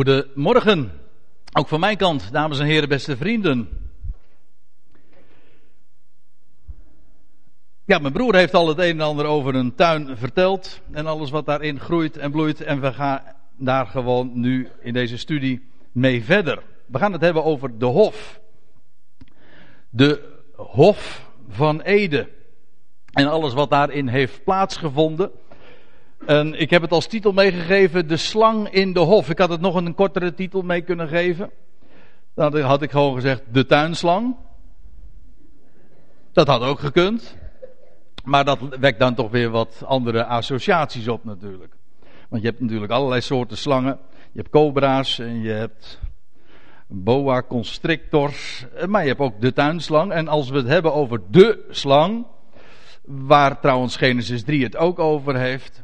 Goedemorgen, ook van mijn kant, dames en heren, beste vrienden. Ja, mijn broer heeft al het een en ander over een tuin verteld en alles wat daarin groeit en bloeit en we gaan daar gewoon nu in deze studie mee verder. We gaan het hebben over de Hof. De Hof van Ede en alles wat daarin heeft plaatsgevonden. En ik heb het als titel meegegeven: De slang in de hof. Ik had het nog een kortere titel mee kunnen geven. Dan had ik gewoon gezegd: De tuinslang. Dat had ook gekund. Maar dat wekt dan toch weer wat andere associaties op, natuurlijk. Want je hebt natuurlijk allerlei soorten slangen. Je hebt cobra's en je hebt boa constrictors. Maar je hebt ook de tuinslang. En als we het hebben over de slang. Waar trouwens Genesis 3 het ook over heeft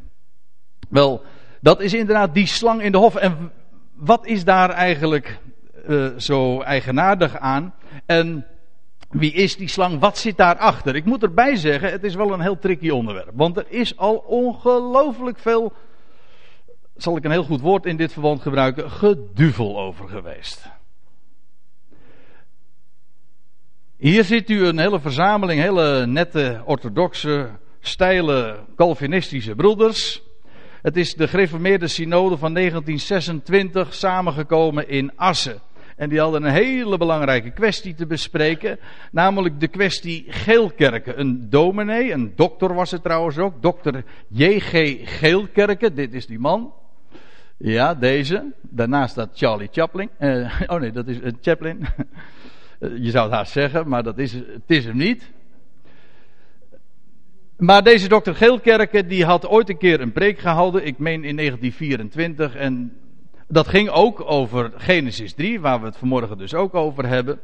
wel, dat is inderdaad die slang in de hof. En wat is daar eigenlijk uh, zo eigenaardig aan? En wie is die slang? Wat zit daarachter? Ik moet erbij zeggen, het is wel een heel tricky onderwerp. Want er is al ongelooflijk veel, zal ik een heel goed woord in dit verband gebruiken, geduvel over geweest. Hier ziet u een hele verzameling, hele nette, orthodoxe, steile, Calvinistische broeders. Het is de gereformeerde synode van 1926 samengekomen in Assen. En die hadden een hele belangrijke kwestie te bespreken. Namelijk de kwestie Geelkerken. Een dominee, een dokter was het trouwens ook. Dokter J.G. Geelkerken. Dit is die man. Ja, deze. Daarnaast staat Charlie Chaplin. Uh, oh nee, dat is uh, Chaplin. Je zou het haast zeggen, maar dat is, het is hem niet. Maar deze dokter Geelkerken die had ooit een keer een preek gehouden, ik meen in 1924. En dat ging ook over Genesis 3, waar we het vanmorgen dus ook over hebben.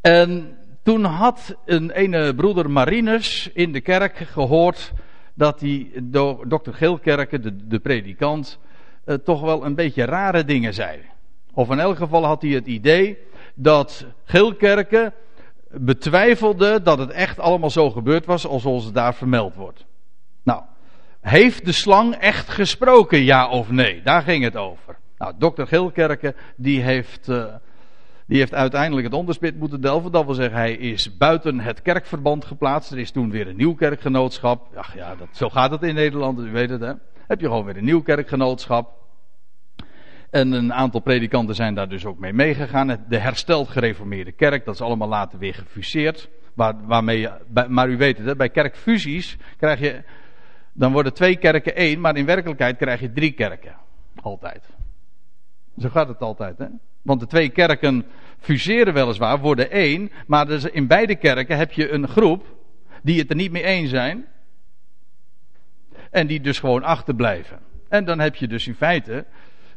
En toen had een ene broeder Marinus in de kerk gehoord dat die dokter Geelkerken, de, de predikant, eh, toch wel een beetje rare dingen zei. Of in elk geval had hij het idee dat Geelkerken betwijfelde dat het echt allemaal zo gebeurd was als het daar vermeld wordt. Nou, heeft de slang echt gesproken, ja of nee? Daar ging het over. Nou, dokter Gilkerke, die heeft, uh, die heeft uiteindelijk het onderspit moeten delven. Dat wil zeggen, hij is buiten het kerkverband geplaatst. Er is toen weer een nieuw kerkgenootschap. Ach ja, dat, zo gaat het in Nederland, u weet het hè. Heb je gewoon weer een nieuw kerkgenootschap. En een aantal predikanten zijn daar dus ook mee meegegaan. De hersteld gereformeerde kerk, dat is allemaal later weer gefuseerd. Waar, waarmee maar u weet het, bij kerkfusies krijg je, dan worden twee kerken één, maar in werkelijkheid krijg je drie kerken. Altijd. Zo gaat het altijd, hè? Want de twee kerken fuseren weliswaar, worden één, maar dus in beide kerken heb je een groep die het er niet mee eens zijn. En die dus gewoon achterblijven. En dan heb je dus in feite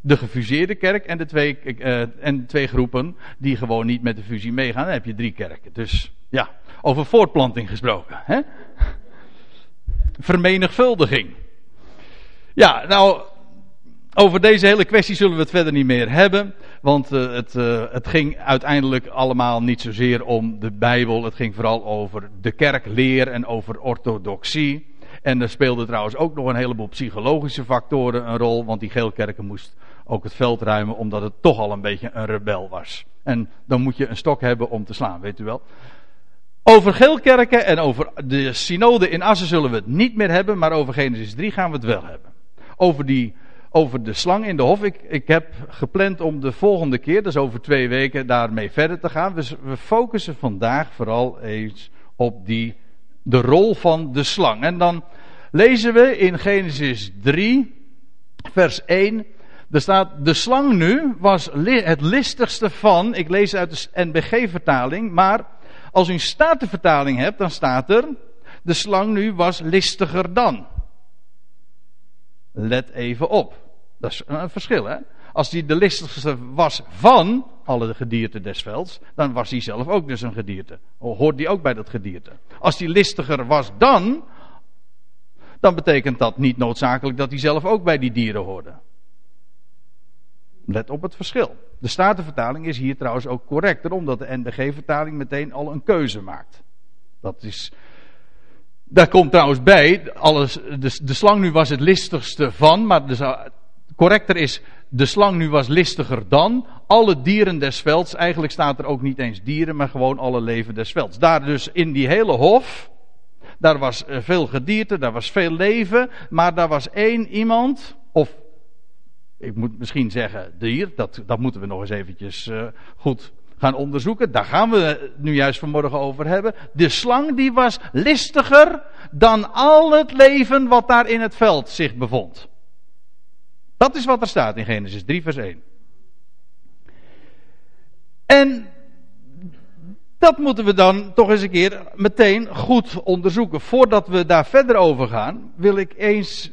de gefuseerde kerk en de twee, uh, en twee groepen die gewoon niet met de fusie meegaan. Dan heb je drie kerken. Dus ja, over voortplanting gesproken. Hè? Vermenigvuldiging. Ja, nou, over deze hele kwestie zullen we het verder niet meer hebben. Want uh, het, uh, het ging uiteindelijk allemaal niet zozeer om de Bijbel. Het ging vooral over de kerkleer en over orthodoxie. En er speelden trouwens ook nog een heleboel psychologische factoren een rol. Want die geelkerken moest ook het veld ruimen, omdat het toch al een beetje een rebel was. En dan moet je een stok hebben om te slaan, weet u wel. Over Geelkerken en over de synode in Assen zullen we het niet meer hebben, maar over Genesis 3 gaan we het wel hebben. Over, die, over de slang in de hof. Ik, ik heb gepland om de volgende keer, dus over twee weken, daarmee verder te gaan. We focussen vandaag vooral eens op die, de rol van de slang. En dan lezen we in Genesis 3, vers 1. Er staat, de slang nu was het listigste van, ik lees uit de NBG-vertaling, maar als u een statenvertaling hebt, dan staat er, de slang nu was listiger dan. Let even op. Dat is een verschil, hè? Als die de listigste was van alle gedierte des velds, dan was hij zelf ook dus een gedierte. Hoort die ook bij dat gedierte. Als die listiger was dan, dan betekent dat niet noodzakelijk dat hij zelf ook bij die dieren hoorde. Let op het verschil. De Statenvertaling is hier trouwens ook correcter, omdat de NBG-vertaling meteen al een keuze maakt. Dat is. Daar komt trouwens bij, alles, de, de slang nu was het listigste van, maar er correcter is, de slang nu was listiger dan alle dieren des velds. Eigenlijk staat er ook niet eens dieren, maar gewoon alle leven des velds. Daar dus in die hele hof, daar was eh, veel gedierte, daar was veel leven, maar daar was één iemand, of ik moet misschien zeggen dier, dat, dat moeten we nog eens eventjes uh, goed gaan onderzoeken. Daar gaan we nu juist vanmorgen over hebben. De slang die was listiger dan al het leven wat daar in het veld zich bevond. Dat is wat er staat in Genesis 3 vers 1. En dat moeten we dan toch eens een keer meteen goed onderzoeken. Voordat we daar verder over gaan, wil ik eens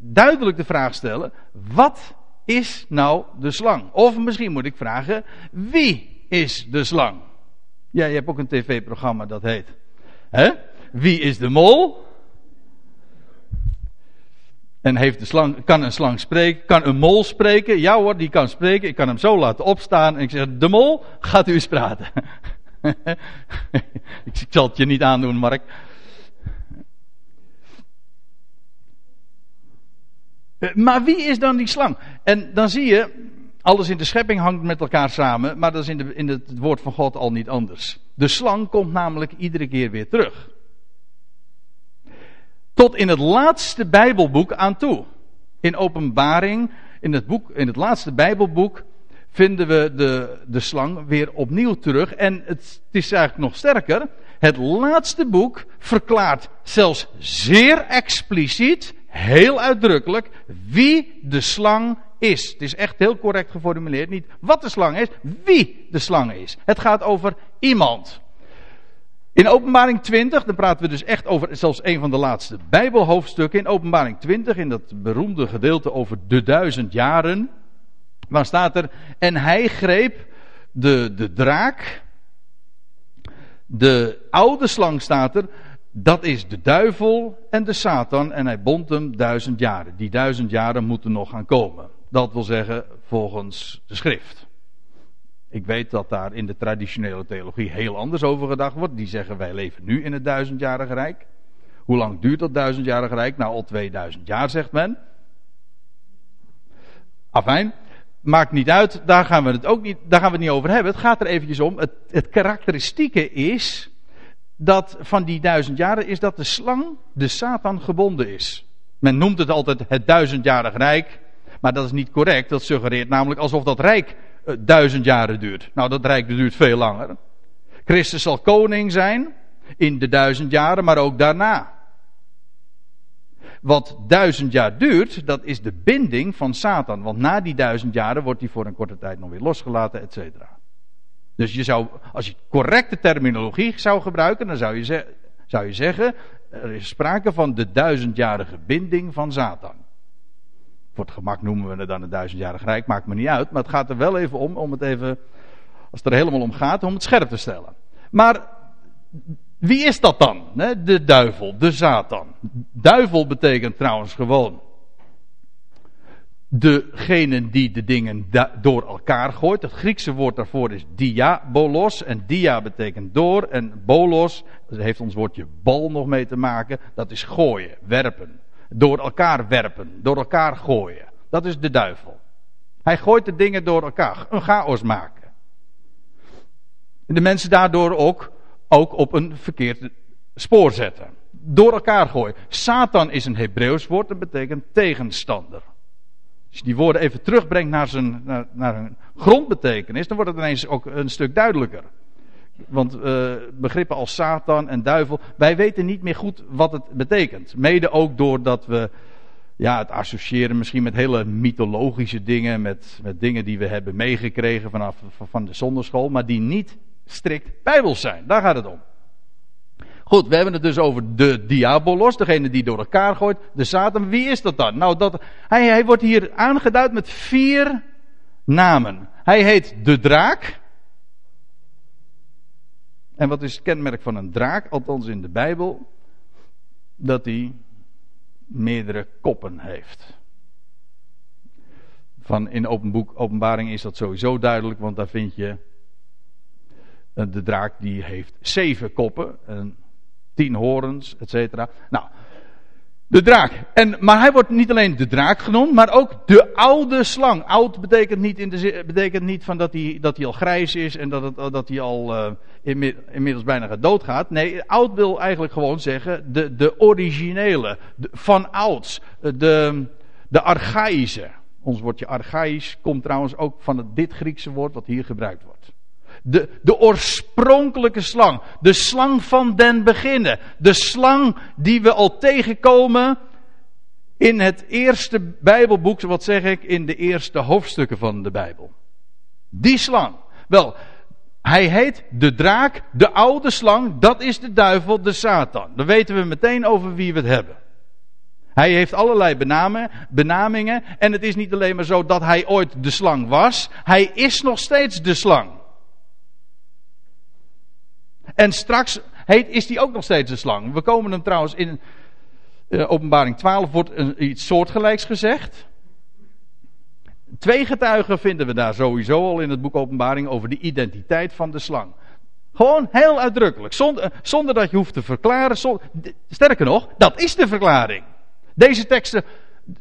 duidelijk de vraag stellen: wat is nou de slang? Of misschien moet ik vragen: wie is de slang? Ja, je hebt ook een tv-programma dat heet. Hè? Wie is de mol? En heeft de slang, kan een slang spreken? Kan een mol spreken? Ja hoor, die kan spreken. Ik kan hem zo laten opstaan. En ik zeg: De mol, gaat u eens praten. ik zal het je niet aandoen, Mark. Maar wie is dan die slang? En dan zie je, alles in de schepping hangt met elkaar samen, maar dat is in, de, in het woord van God al niet anders. De slang komt namelijk iedere keer weer terug. Tot in het laatste Bijbelboek aan toe. In openbaring, in het, boek, in het laatste Bijbelboek, vinden we de, de slang weer opnieuw terug. En het, het is eigenlijk nog sterker. Het laatste boek verklaart zelfs zeer expliciet heel uitdrukkelijk wie de slang is. Het is echt heel correct geformuleerd. Niet wat de slang is, wie de slang is. Het gaat over iemand. In openbaring 20, dan praten we dus echt over zelfs een van de laatste Bijbelhoofdstukken. In openbaring 20, in dat beroemde gedeelte over de duizend jaren. Waar staat er, en hij greep de, de draak, de oude slang staat er, dat is de duivel en de Satan en hij bond hem duizend jaren. Die duizend jaren moeten nog gaan komen. Dat wil zeggen volgens de schrift. Ik weet dat daar in de traditionele theologie heel anders over gedacht wordt. Die zeggen wij leven nu in het duizendjarige rijk. Hoe lang duurt dat duizendjarige rijk? Nou, al 2000 jaar zegt men. Afijn, maakt niet uit, daar gaan we het ook niet, daar gaan we niet over hebben. Het gaat er eventjes om. Het, het karakteristieke is dat van die duizend jaren is dat de slang, de Satan, gebonden is. Men noemt het altijd het duizendjarig rijk, maar dat is niet correct. Dat suggereert namelijk alsof dat rijk uh, duizend jaren duurt. Nou, dat rijk duurt veel langer. Christus zal koning zijn in de duizend jaren, maar ook daarna. Wat duizend jaar duurt, dat is de binding van Satan. Want na die duizend jaren wordt hij voor een korte tijd nog weer losgelaten, et cetera. Dus je zou, als je correcte terminologie zou gebruiken, dan zou je, zou je zeggen, er is sprake van de duizendjarige binding van Satan. Voor het gemak noemen we het dan een duizendjarig rijk, maakt me niet uit. Maar het gaat er wel even om, om het even, als het er helemaal om gaat, om het scherp te stellen. Maar wie is dat dan? De duivel, de Satan. Duivel betekent trouwens gewoon degene die de dingen door elkaar gooit. Het Griekse woord daarvoor is diabolos. En dia betekent door. En bolos, dat heeft ons woordje bal nog mee te maken. Dat is gooien, werpen. Door elkaar werpen, door elkaar gooien. Dat is de duivel. Hij gooit de dingen door elkaar, een chaos maken. En de mensen daardoor ook, ook op een verkeerd spoor zetten. Door elkaar gooien. Satan is een Hebreeuws woord, dat betekent tegenstander. Als je die woorden even terugbrengt naar, zijn, naar, naar hun grondbetekenis, dan wordt het ineens ook een stuk duidelijker. Want uh, begrippen als Satan en duivel, wij weten niet meer goed wat het betekent. Mede ook doordat we ja, het associëren misschien met hele mythologische dingen, met, met dingen die we hebben meegekregen vanaf van de zonderschool, maar die niet strikt bijbels zijn. Daar gaat het om. Goed, we hebben het dus over de diabolos, degene die door elkaar gooit. De Satan, wie is dat dan? Nou, dat, hij, hij wordt hier aangeduid met vier namen. Hij heet de draak. En wat is het kenmerk van een draak, althans in de Bijbel? Dat hij meerdere koppen heeft. Van in open boek, openbaring is dat sowieso duidelijk, want daar vind je eh, de draak die heeft zeven koppen. En tien horens, et cetera. Nou, De draak. En, maar hij wordt niet alleen de draak genoemd, maar ook de oude slang. Oud betekent niet, in de, betekent niet van dat, hij, dat hij al grijs is en dat, het, dat hij al uh, inmiddels bijna doodgaat. Nee, oud wil eigenlijk gewoon zeggen de, de originele, van ouds, de, de archaïsche. Ons woordje archaïs komt trouwens ook van het, dit Griekse woord wat hier gebruikt wordt. De, de oorspronkelijke slang. De slang van den beginnen. De slang die we al tegenkomen in het eerste Bijbelboek, wat zeg ik, in de eerste hoofdstukken van de Bijbel. Die slang. Wel, hij heet de draak, de oude slang, dat is de duivel, de Satan. Dan weten we meteen over wie we het hebben. Hij heeft allerlei benamen, benamingen. En het is niet alleen maar zo dat hij ooit de slang was. Hij is nog steeds de slang. En straks heet, is die ook nog steeds een slang. We komen hem trouwens in uh, openbaring 12 wordt een, iets soortgelijks gezegd. Twee getuigen vinden we daar sowieso al in het boek openbaring over de identiteit van de slang. Gewoon heel uitdrukkelijk. Zonder, zonder dat je hoeft te verklaren. sterker nog, dat is de verklaring. Deze teksten,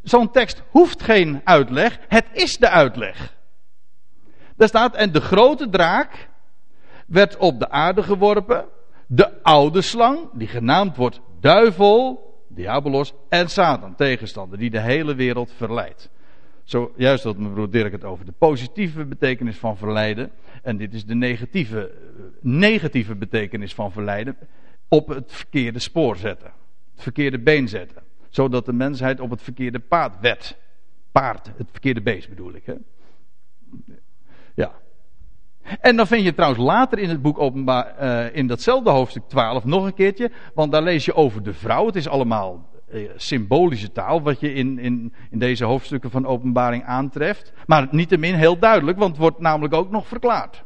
zo'n tekst hoeft geen uitleg. Het is de uitleg. Daar staat, en de grote draak, werd op de aarde geworpen. De oude slang, die genaamd wordt duivel, diabolos en Satan, tegenstander, die de hele wereld verleidt. Zo, juist had mijn broer Dirk het over de positieve betekenis van verleiden. En dit is de negatieve, negatieve betekenis van verleiden. Op het verkeerde spoor zetten. Het verkeerde been zetten. Zodat de mensheid op het verkeerde paard werd. Paard, het verkeerde beest bedoel ik. Hè? Ja. En dan vind je trouwens later in het boek openbaar, uh, in datzelfde hoofdstuk 12 nog een keertje. Want daar lees je over de vrouw. Het is allemaal uh, symbolische taal wat je in, in, in deze hoofdstukken van openbaring aantreft. Maar niettemin heel duidelijk, want het wordt namelijk ook nog verklaard.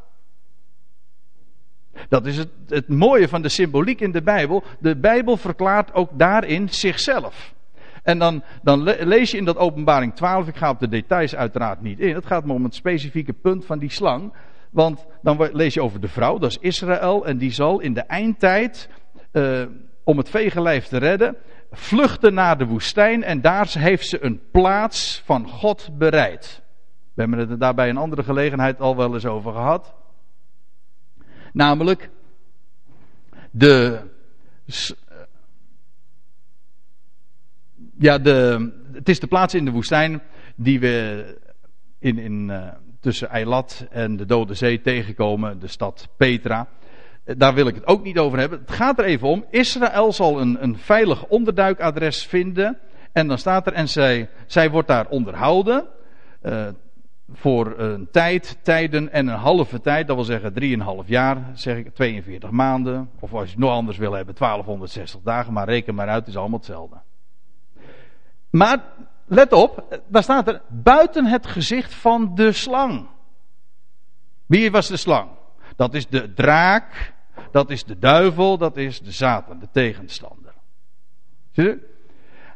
Dat is het, het mooie van de symboliek in de Bijbel. De Bijbel verklaart ook daarin zichzelf. En dan, dan lees je in dat openbaring 12, ik ga op de details uiteraard niet in. Het gaat me om het specifieke punt van die slang. Want dan lees je over de vrouw, dat is Israël, en die zal in de eindtijd, uh, om het vegenlijf te redden, vluchten naar de woestijn en daar heeft ze een plaats van God bereid. We hebben het er een andere gelegenheid al wel eens over gehad. Namelijk de. Ja, de, het is de plaats in de woestijn die we in, in, uh, tussen Eilat en de Dode Zee tegenkomen, de stad Petra. Daar wil ik het ook niet over hebben. Het gaat er even om. Israël zal een, een veilig onderduikadres vinden. En dan staat er, en zij, zij wordt daar onderhouden. Uh, voor een tijd, tijden en een halve tijd. Dat wil zeggen drieënhalf jaar, zeg ik, 42 maanden. Of als je het nog anders wil hebben, 1260 dagen. Maar reken maar uit, het is allemaal hetzelfde. Maar let op, daar staat er buiten het gezicht van de slang. Wie was de slang? Dat is de draak, dat is de duivel, dat is de Satan, de tegenstander. Zie je?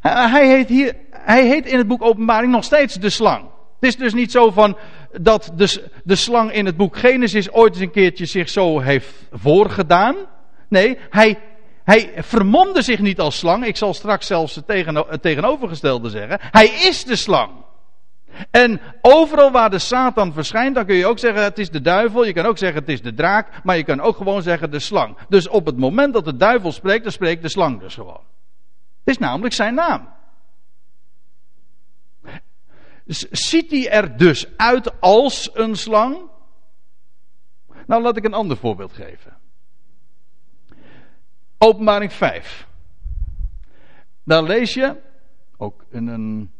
Hij heet, hier, hij heet in het boek Openbaring nog steeds de slang. Het is dus niet zo van dat de, de slang in het boek Genesis ooit eens een keertje zich zo heeft voorgedaan. Nee, hij hij vermomde zich niet als slang. Ik zal straks zelfs het, tegenovergestelde zeggen. Hij is de slang. En overal waar de Satan verschijnt, dan kun je ook zeggen het is de duivel. Je kan ook zeggen het is de draak. Maar je kan ook gewoon zeggen de slang. Dus op het moment dat de duivel spreekt, dan spreekt de slang dus gewoon. Het is namelijk zijn naam. Ziet hij er dus uit als een slang? Nou, laat ik een ander voorbeeld geven. Openbaring 5. Daar lees je, ook in een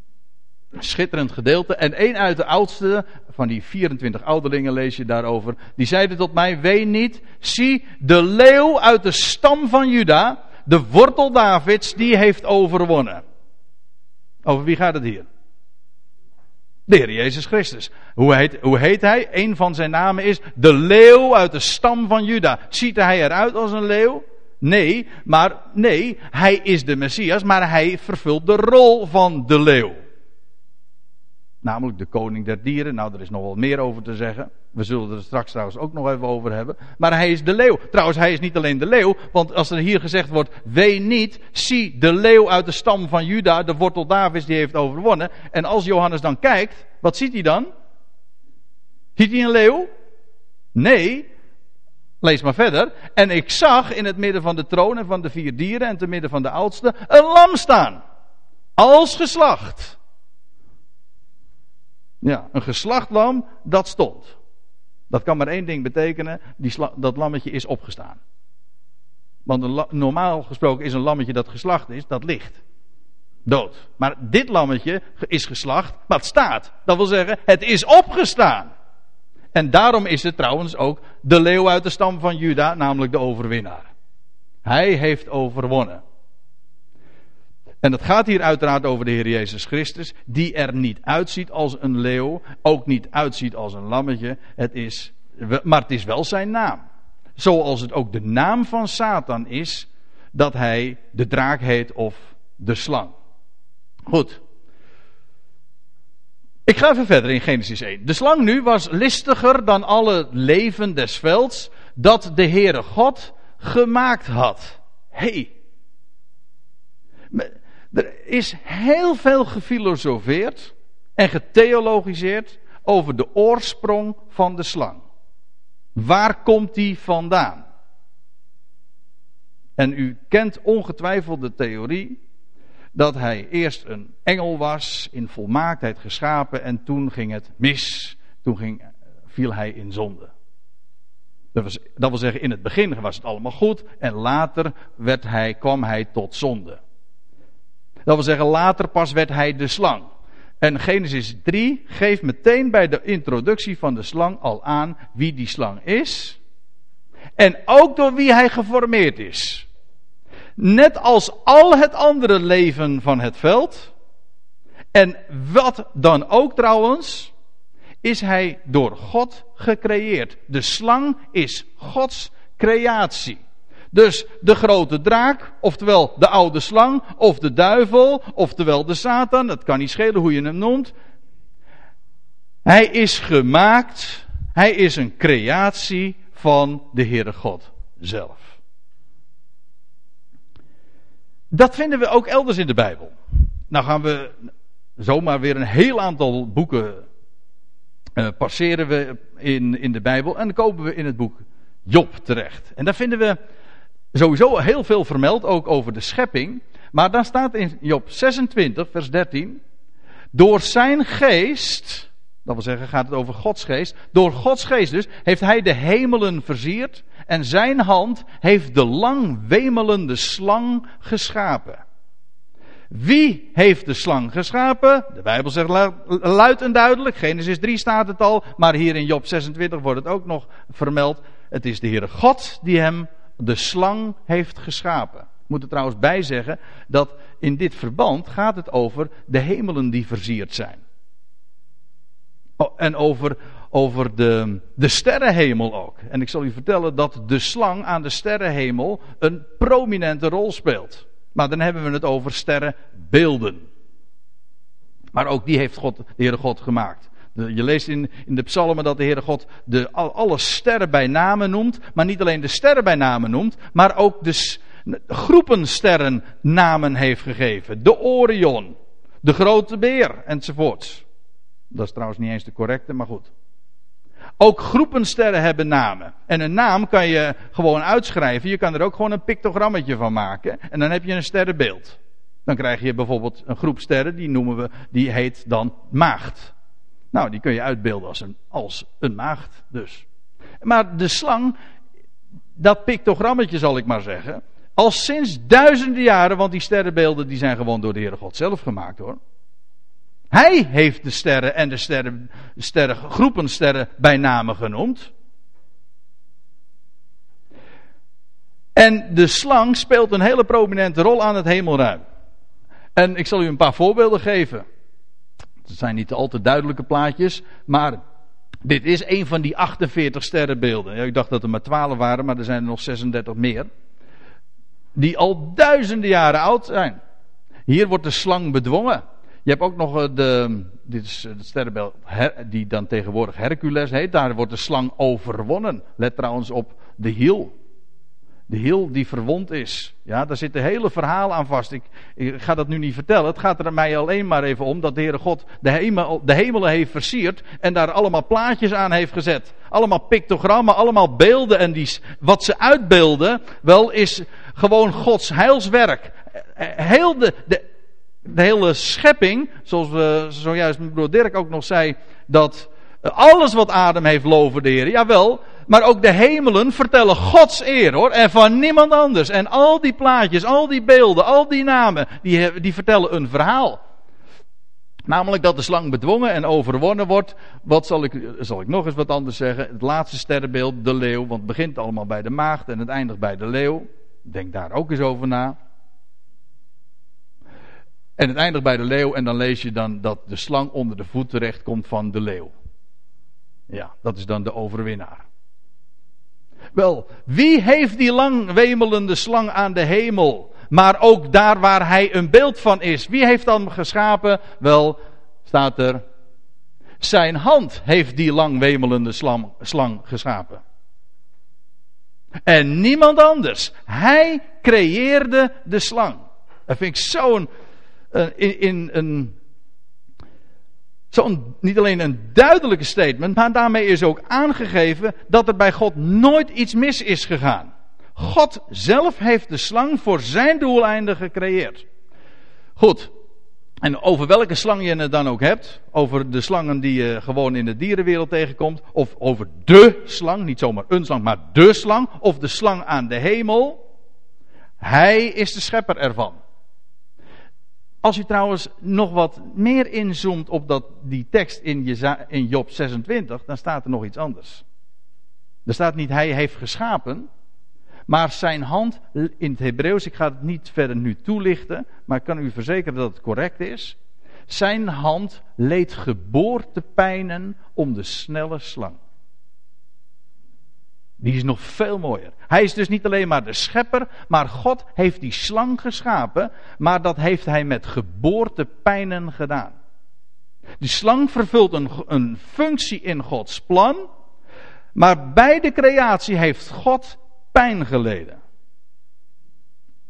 schitterend gedeelte, en een uit de oudste van die 24 ouderlingen lees je daarover, die zeiden tot mij, wee niet, zie, de leeuw uit de stam van Juda, de wortel Davids, die heeft overwonnen. Over wie gaat het hier? De Heer Jezus Christus. Hoe heet, hoe heet hij? Een van zijn namen is de leeuw uit de stam van Juda. Ziet hij eruit als een leeuw? Nee, maar nee, hij is de Messias, maar hij vervult de rol van de leeuw. Namelijk de koning der dieren. Nou, er is nog wel meer over te zeggen. We zullen er straks trouwens ook nog even over hebben. Maar hij is de leeuw. Trouwens, hij is niet alleen de leeuw. Want als er hier gezegd wordt, wee niet, zie de leeuw uit de stam van Juda, de wortel Davids, die heeft overwonnen. En als Johannes dan kijkt, wat ziet hij dan? Ziet hij een leeuw? Nee. Lees maar verder. En ik zag in het midden van de troon en van de vier dieren en te midden van de oudste een lam staan. Als geslacht. Ja, een geslacht lam, dat stond. Dat kan maar één ding betekenen, die dat lammetje is opgestaan. Want normaal gesproken is een lammetje dat geslacht is, dat ligt. Dood. Maar dit lammetje is geslacht, maar het staat. Dat wil zeggen, het is opgestaan. En daarom is het trouwens ook de leeuw uit de stam van Juda, namelijk de overwinnaar. Hij heeft overwonnen. En het gaat hier uiteraard over de Heer Jezus Christus, die er niet uitziet als een leeuw, ook niet uitziet als een lammetje. Het is, maar het is wel zijn naam. Zoals het ook de naam van Satan is, dat hij de draak heet of de slang. Goed. Ik ga even verder in Genesis 1. De slang nu was listiger dan alle leven des velds dat de Heere God gemaakt had. Hey. Er is heel veel gefilosofeerd en getheologiseerd over de oorsprong van de slang. Waar komt die vandaan? En u kent ongetwijfeld de theorie dat hij eerst een engel was, in volmaaktheid geschapen, en toen ging het mis. Toen ging, viel hij in zonde. Dat, was, dat wil zeggen, in het begin was het allemaal goed, en later werd hij, kwam hij tot zonde. Dat wil zeggen, later pas werd hij de slang. En Genesis 3 geeft meteen bij de introductie van de slang al aan wie die slang is. En ook door wie hij geformeerd is. Net als al het andere leven van het veld. En wat dan ook trouwens, is hij door God gecreëerd. De slang is Gods creatie. Dus de grote draak, oftewel de oude slang, of de duivel, oftewel de Satan, het kan niet schelen hoe je hem noemt. Hij is gemaakt, hij is een creatie van de Heere God zelf. Dat vinden we ook elders in de Bijbel. Nou gaan we zomaar weer een heel aantal boeken uh, passeren we in, in de Bijbel en dan komen we in het boek Job terecht. En daar vinden we sowieso heel veel vermeld, ook over de schepping. Maar dan staat in Job 26, vers 13. Door zijn geest, dat wil zeggen, gaat het over Gods geest. Door Gods geest dus, heeft hij de hemelen versierd. En zijn hand heeft de lang wemelende slang geschapen. Wie heeft de slang geschapen? De Bijbel zegt luid en duidelijk. Genesis 3 staat het al. Maar hier in Job 26 wordt het ook nog vermeld. Het is de Heere God die hem de slang heeft geschapen. Ik moet er trouwens bij zeggen dat in dit verband gaat het over de hemelen die versierd zijn. Oh, en over, over de, de sterrenhemel ook. En ik zal u vertellen dat de slang aan de sterrenhemel een prominente rol speelt. Maar dan hebben we het over sterrenbeelden. Maar ook die heeft God, de Heere God gemaakt. Je leest in, in de psalmen dat de Heere God de, alle sterren bij namen noemt. Maar niet alleen de sterren bij namen noemt, maar ook de groepen sterren namen heeft gegeven. De Orion, de grote beer enzovoorts. Dat is trouwens niet eens de correcte, maar goed. Ook groepen sterren hebben namen. En een naam kan je gewoon uitschrijven. Je kan er ook gewoon een pictogrammetje van maken. En dan heb je een sterrenbeeld. Dan krijg je bijvoorbeeld een groep sterren, die noemen we, die heet dan maagd. Nou, die kun je uitbeelden als een, als een maagd dus. Maar de slang, dat pictogrammetje zal ik maar zeggen, al sinds duizenden jaren, want die sterrenbeelden die zijn gewoon door de Heere God zelf gemaakt hoor. Hij heeft de sterren en de sterren, sterren, groepen sterren bij namen genoemd. En de slang speelt een hele prominente rol aan het hemelruim. En ik zal u een paar voorbeelden geven. Het zijn niet al te duidelijke plaatjes, maar dit is een van die 48 sterrenbeelden. Ja, ik dacht dat er maar 12 waren, maar er zijn er nog 36 meer. Die al duizenden jaren oud zijn. Hier wordt de slang bedwongen. Je hebt ook nog eh, de, dit is het sterrenbeeld die dan tegenwoordig Hercules heet. Daar wordt de slang overwonnen. Let trouwens op de hiel. De hiel die verwond is. Ja, daar zit een hele verhaal aan vast. Ik, ik, ga dat nu niet vertellen. Het gaat er mij alleen maar even om dat de Heere God de, hemel, de hemelen heeft versierd. En daar allemaal plaatjes aan heeft gezet. Allemaal pictogrammen, allemaal beelden. En die, wat ze uitbeelden, wel is gewoon Gods heilswerk. Heel de, de, de hele schepping, zoals we zojuist broer Dirk ook nog zei, dat alles wat adem heeft loven de Heer. Jawel, maar ook de hemelen vertellen Gods eer hoor. En van niemand anders. En al die plaatjes, al die beelden, al die namen, die, die vertellen een verhaal. Namelijk dat de slang bedwongen en overwonnen wordt. Wat zal ik, zal ik nog eens wat anders zeggen? Het laatste sterrenbeeld, de leeuw. Want het begint allemaal bij de maagd en het eindigt bij de leeuw. Denk daar ook eens over na. En het eindigt bij de leeuw en dan lees je dan dat de slang onder de voet terecht komt van de leeuw. Ja, dat is dan de overwinnaar. Wel, wie heeft die lang wemelende slang aan de hemel? Maar ook daar waar hij een beeld van is. Wie heeft dan geschapen? Wel, staat er. Zijn hand heeft die lang wemelende slang, slang geschapen. En niemand anders. Hij creëerde de slang. Dat vind ik zo'n. In, in een Zo'n, niet alleen een duidelijke statement, maar daarmee is ook aangegeven dat er bij God nooit iets mis is gegaan. God zelf heeft de slang voor zijn doeleinden gecreëerd. Goed. En over welke slang je het dan ook hebt, over de slangen die je gewoon in de dierenwereld tegenkomt, of over de slang, niet zomaar een slang, maar de slang, of de slang aan de hemel, hij is de schepper ervan. Als u trouwens nog wat meer inzoomt op dat, die tekst in, in Job 26, dan staat er nog iets anders. Er staat niet hij heeft geschapen, maar zijn hand in het Hebreeuws, ik ga het niet verder nu toelichten, maar ik kan u verzekeren dat het correct is. Zijn hand leed geboortepijnen om de snelle slang. Die is nog veel mooier. Hij is dus niet alleen maar de schepper, maar God heeft die slang geschapen, maar dat heeft hij met geboortepijnen gedaan. Die slang vervult een, een functie in Gods plan, maar bij de creatie heeft God pijn geleden.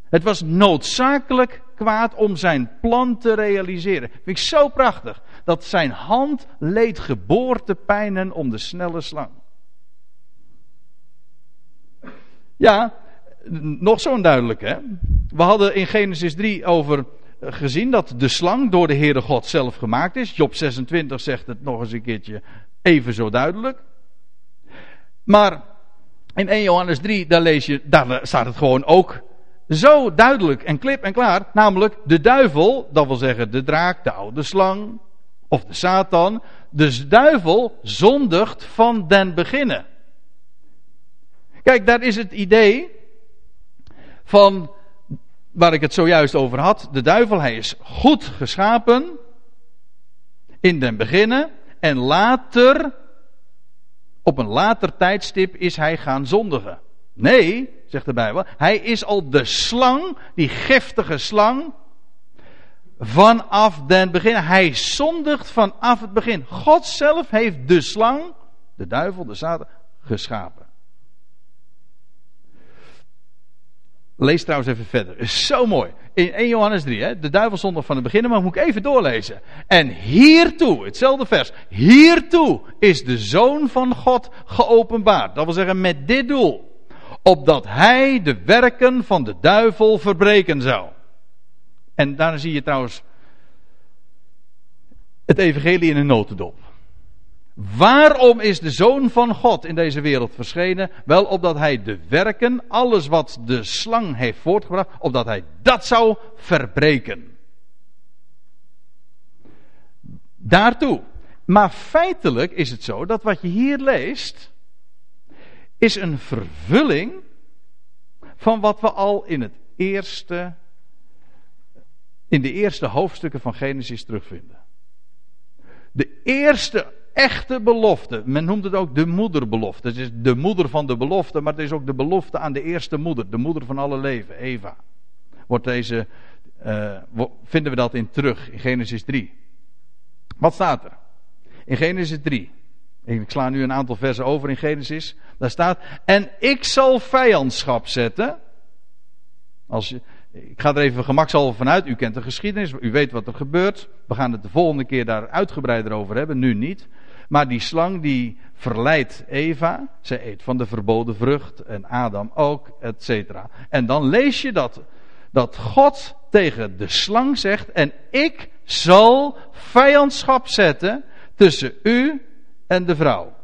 Het was noodzakelijk kwaad om zijn plan te realiseren. Vind ik zo prachtig. Dat zijn hand leed geboortepijnen om de snelle slang. Ja, nog zo'n duidelijk hè. We hadden in Genesis 3 over eh, gezien dat de slang door de Heere God zelf gemaakt is. Job 26 zegt het nog eens een keertje even zo duidelijk. Maar in 1 Johannes 3, daar lees je, daar staat het gewoon ook zo duidelijk en klip en klaar. Namelijk de duivel, dat wil zeggen de draak, de oude slang of de Satan. Dus duivel zondigt van den beginnen. Kijk, daar is het idee van waar ik het zojuist over had. De duivel, hij is goed geschapen in den beginnen en later, op een later tijdstip, is hij gaan zondigen. Nee, zegt de Bijbel, hij is al de slang, die giftige slang, vanaf den begin. Hij zondigt vanaf het begin. God zelf heeft de slang, de duivel, de Satan, geschapen. Lees trouwens even verder. Is zo mooi. In 1 Johannes 3, hè, de duivel zondag van het begin, maar moet ik even doorlezen. En hiertoe, hetzelfde vers, hiertoe is de Zoon van God geopenbaard. Dat wil zeggen met dit doel. Opdat hij de werken van de duivel verbreken zou. En daar zie je trouwens het evangelie in een notendop. Waarom is de Zoon van God in deze wereld verschenen? Wel opdat hij de werken, alles wat de slang heeft voortgebracht, opdat hij dat zou verbreken. Daartoe. Maar feitelijk is het zo dat wat je hier leest, is een vervulling van wat we al in het eerste, in de eerste hoofdstukken van Genesis terugvinden. De eerste echte belofte. Men noemt het ook de moederbelofte. Het is de moeder van de belofte, maar het is ook de belofte aan de eerste moeder. De moeder van alle leven, Eva. Wordt deze uh, vinden we dat in terug in Genesis 3. Wat staat er? In Genesis 3. Ik sla nu een aantal versen over in Genesis. Daar staat: En ik zal vijandschap zetten. Als je, ik ga er even gemakshalve vanuit. U kent de geschiedenis. U weet wat er gebeurt. We gaan het de volgende keer daar uitgebreider over hebben. Nu niet. Maar die slang die verleidt Eva. Zij eet van de verboden vrucht. En Adam ook, et cetera. En dan lees je dat, dat God tegen de slang zegt. En ik zal vijandschap zetten tussen u en de vrouw.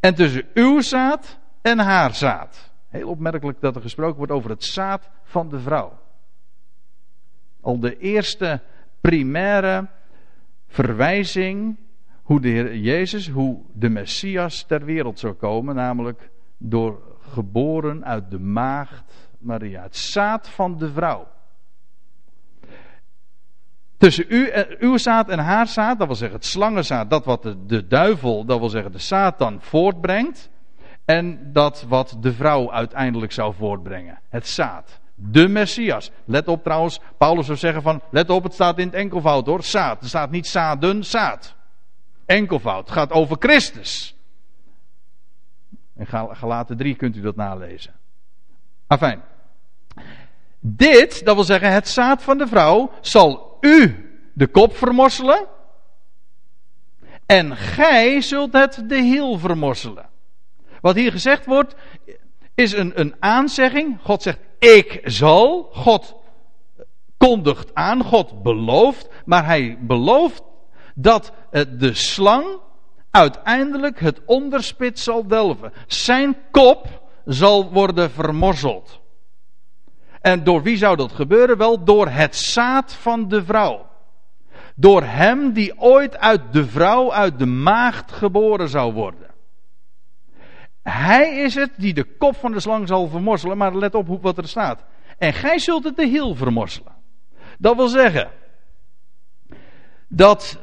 En tussen uw zaad en haar zaad. Heel opmerkelijk dat er gesproken wordt over het zaad van de vrouw. Al de eerste primaire verwijzing hoe de Heer Jezus, hoe de Messias ter wereld zou komen, namelijk door geboren uit de maagd Maria, het zaad van de vrouw. Tussen u, en, uw zaad en haar zaad, dat wil zeggen het slangenzaad, dat wat de, de duivel, dat wil zeggen de Satan voortbrengt. En dat wat de vrouw uiteindelijk zou voortbrengen. Het zaad. De Messias. Let op trouwens, Paulus zou zeggen van, let op, het staat in het enkelvoud hoor. Zaad. Er staat niet zaden, zaad. Enkelvoud. Het gaat over Christus. In Galaten 3 kunt u dat nalezen. Afijn. Dit, dat wil zeggen het zaad van de vrouw, zal u de kop vermorselen. En gij zult het de hiel vermorselen. Wat hier gezegd wordt, is een, een aanzegging. God zegt, ik zal. God kondigt aan, God belooft. Maar hij belooft dat de slang uiteindelijk het onderspit zal delven. Zijn kop zal worden vermorzeld. En door wie zou dat gebeuren? Wel door het zaad van de vrouw. Door hem die ooit uit de vrouw, uit de maagd geboren zou worden. Hij is het die de kop van de slang zal vermorzelen, maar let op wat er staat. En gij zult het de hiel vermorzelen. Dat wil zeggen dat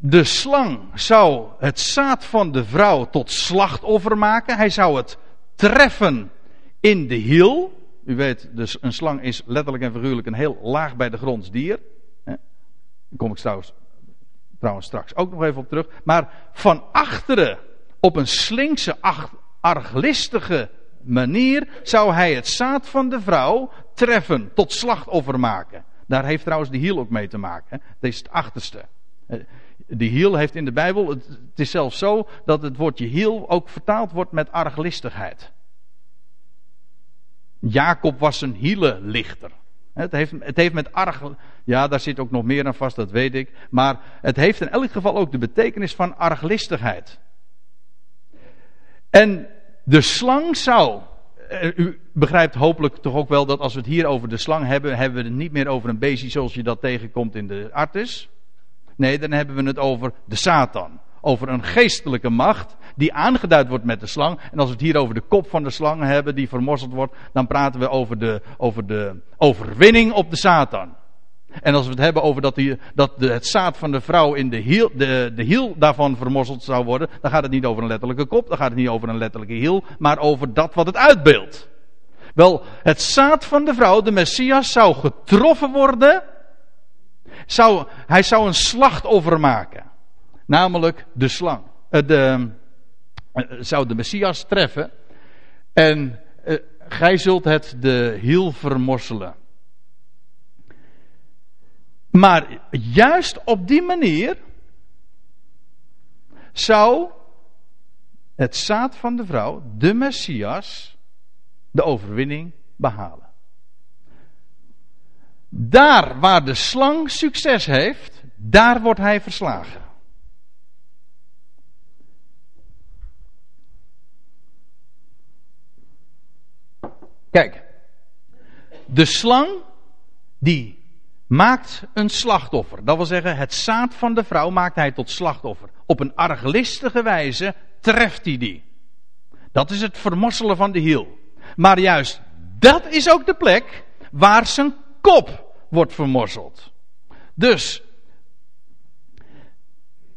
de slang zou het zaad van de vrouw tot slachtoffer maken. Hij zou het treffen in de hiel. U weet, dus een slang is letterlijk en figuurlijk een heel laag bij de gronds dier. Daar kom ik trouwens, trouwens straks ook nog even op terug. Maar van achteren, op een slinkse, arglistige manier, zou hij het zaad van de vrouw treffen, tot slachtoffer maken. Daar heeft trouwens de hiel ook mee te maken. Dat is het achterste. De hiel heeft in de Bijbel, het, is zelfs zo dat het woordje hiel ook vertaald wordt met arglistigheid. Jacob was een hielenlichter. Het heeft, het heeft met arg. Ja, daar zit ook nog meer aan vast, dat weet ik. Maar het heeft in elk geval ook de betekenis van arglistigheid. En de slang zou. Eh, u begrijpt hopelijk toch ook wel dat als we het hier over de slang hebben, hebben we het niet meer over een beestje zoals je dat tegenkomt in de artis. Nee, dan hebben we het over de Satan. Over een geestelijke macht die aangeduid wordt met de slang. En als we het hier over de kop van de slang hebben die vermorzeld wordt, dan praten we over de, over de overwinning op de Satan. En als we het hebben over dat, die, dat het zaad van de vrouw in de hiel, de, de hiel daarvan vermorzeld zou worden, dan gaat het niet over een letterlijke kop, dan gaat het niet over een letterlijke hiel, maar over dat wat het uitbeeldt. Wel, het zaad van de vrouw, de Messias, zou getroffen worden. Zou, hij zou een slachtoffer maken. Namelijk de slang. De, uh, zou de Messias treffen. En uh, gij zult het de hiel vermorselen. Maar juist op die manier zou het zaad van de vrouw, de Messias, de overwinning behalen. Daar waar de slang succes heeft, daar wordt hij verslagen. Kijk, de slang die maakt een slachtoffer. Dat wil zeggen, het zaad van de vrouw maakt hij tot slachtoffer. Op een arglistige wijze treft hij die. Dat is het vermosselen van de hiel. Maar juist dat is ook de plek waar zijn kop wordt vermorzeld. Dus,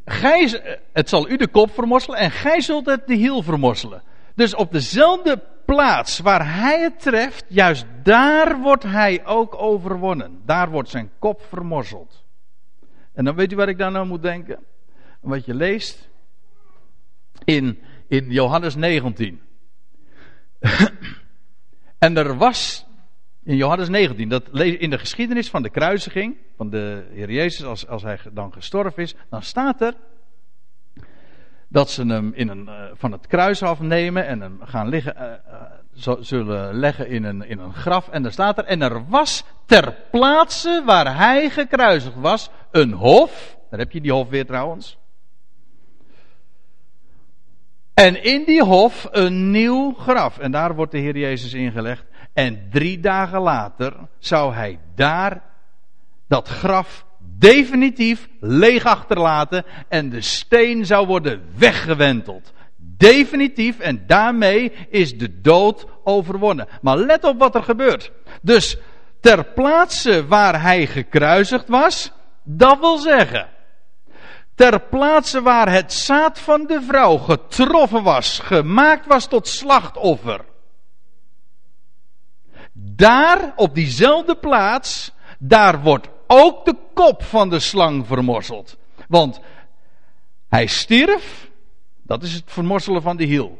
gij, het zal u de kop vermorselen en gij zult het de hiel vermorselen. Dus op dezelfde plaats waar hij het treft, juist daar wordt hij ook overwonnen. Daar wordt zijn kop vermorzeld. En dan weet u waar ik daar nou moet denken? Wat je leest in, in Johannes 19. en er was in Johannes 19, dat in de geschiedenis van de kruisiging van de Heer Jezus, als, als hij dan gestorven is, dan staat er dat ze hem in een, uh, van het kruis afnemen en hem gaan liggen, uh, uh, zullen leggen in een, in een graf. En daar staat er, en er was ter plaatse waar hij gekruisigd was, een hof. Daar heb je die hof weer trouwens. En in die hof een nieuw graf. En daar wordt de Heer Jezus ingelegd. En drie dagen later zou hij daar dat graf definitief leeg achterlaten en de steen zou worden weggewenteld. Definitief en daarmee is de dood overwonnen. Maar let op wat er gebeurt. Dus ter plaatse waar hij gekruisigd was, dat wil zeggen, ter plaatse waar het zaad van de vrouw getroffen was, gemaakt was tot slachtoffer. Daar, op diezelfde plaats, daar wordt ook de kop van de slang vermorzeld. Want hij stierf, dat is het vermorzelen van de hiel.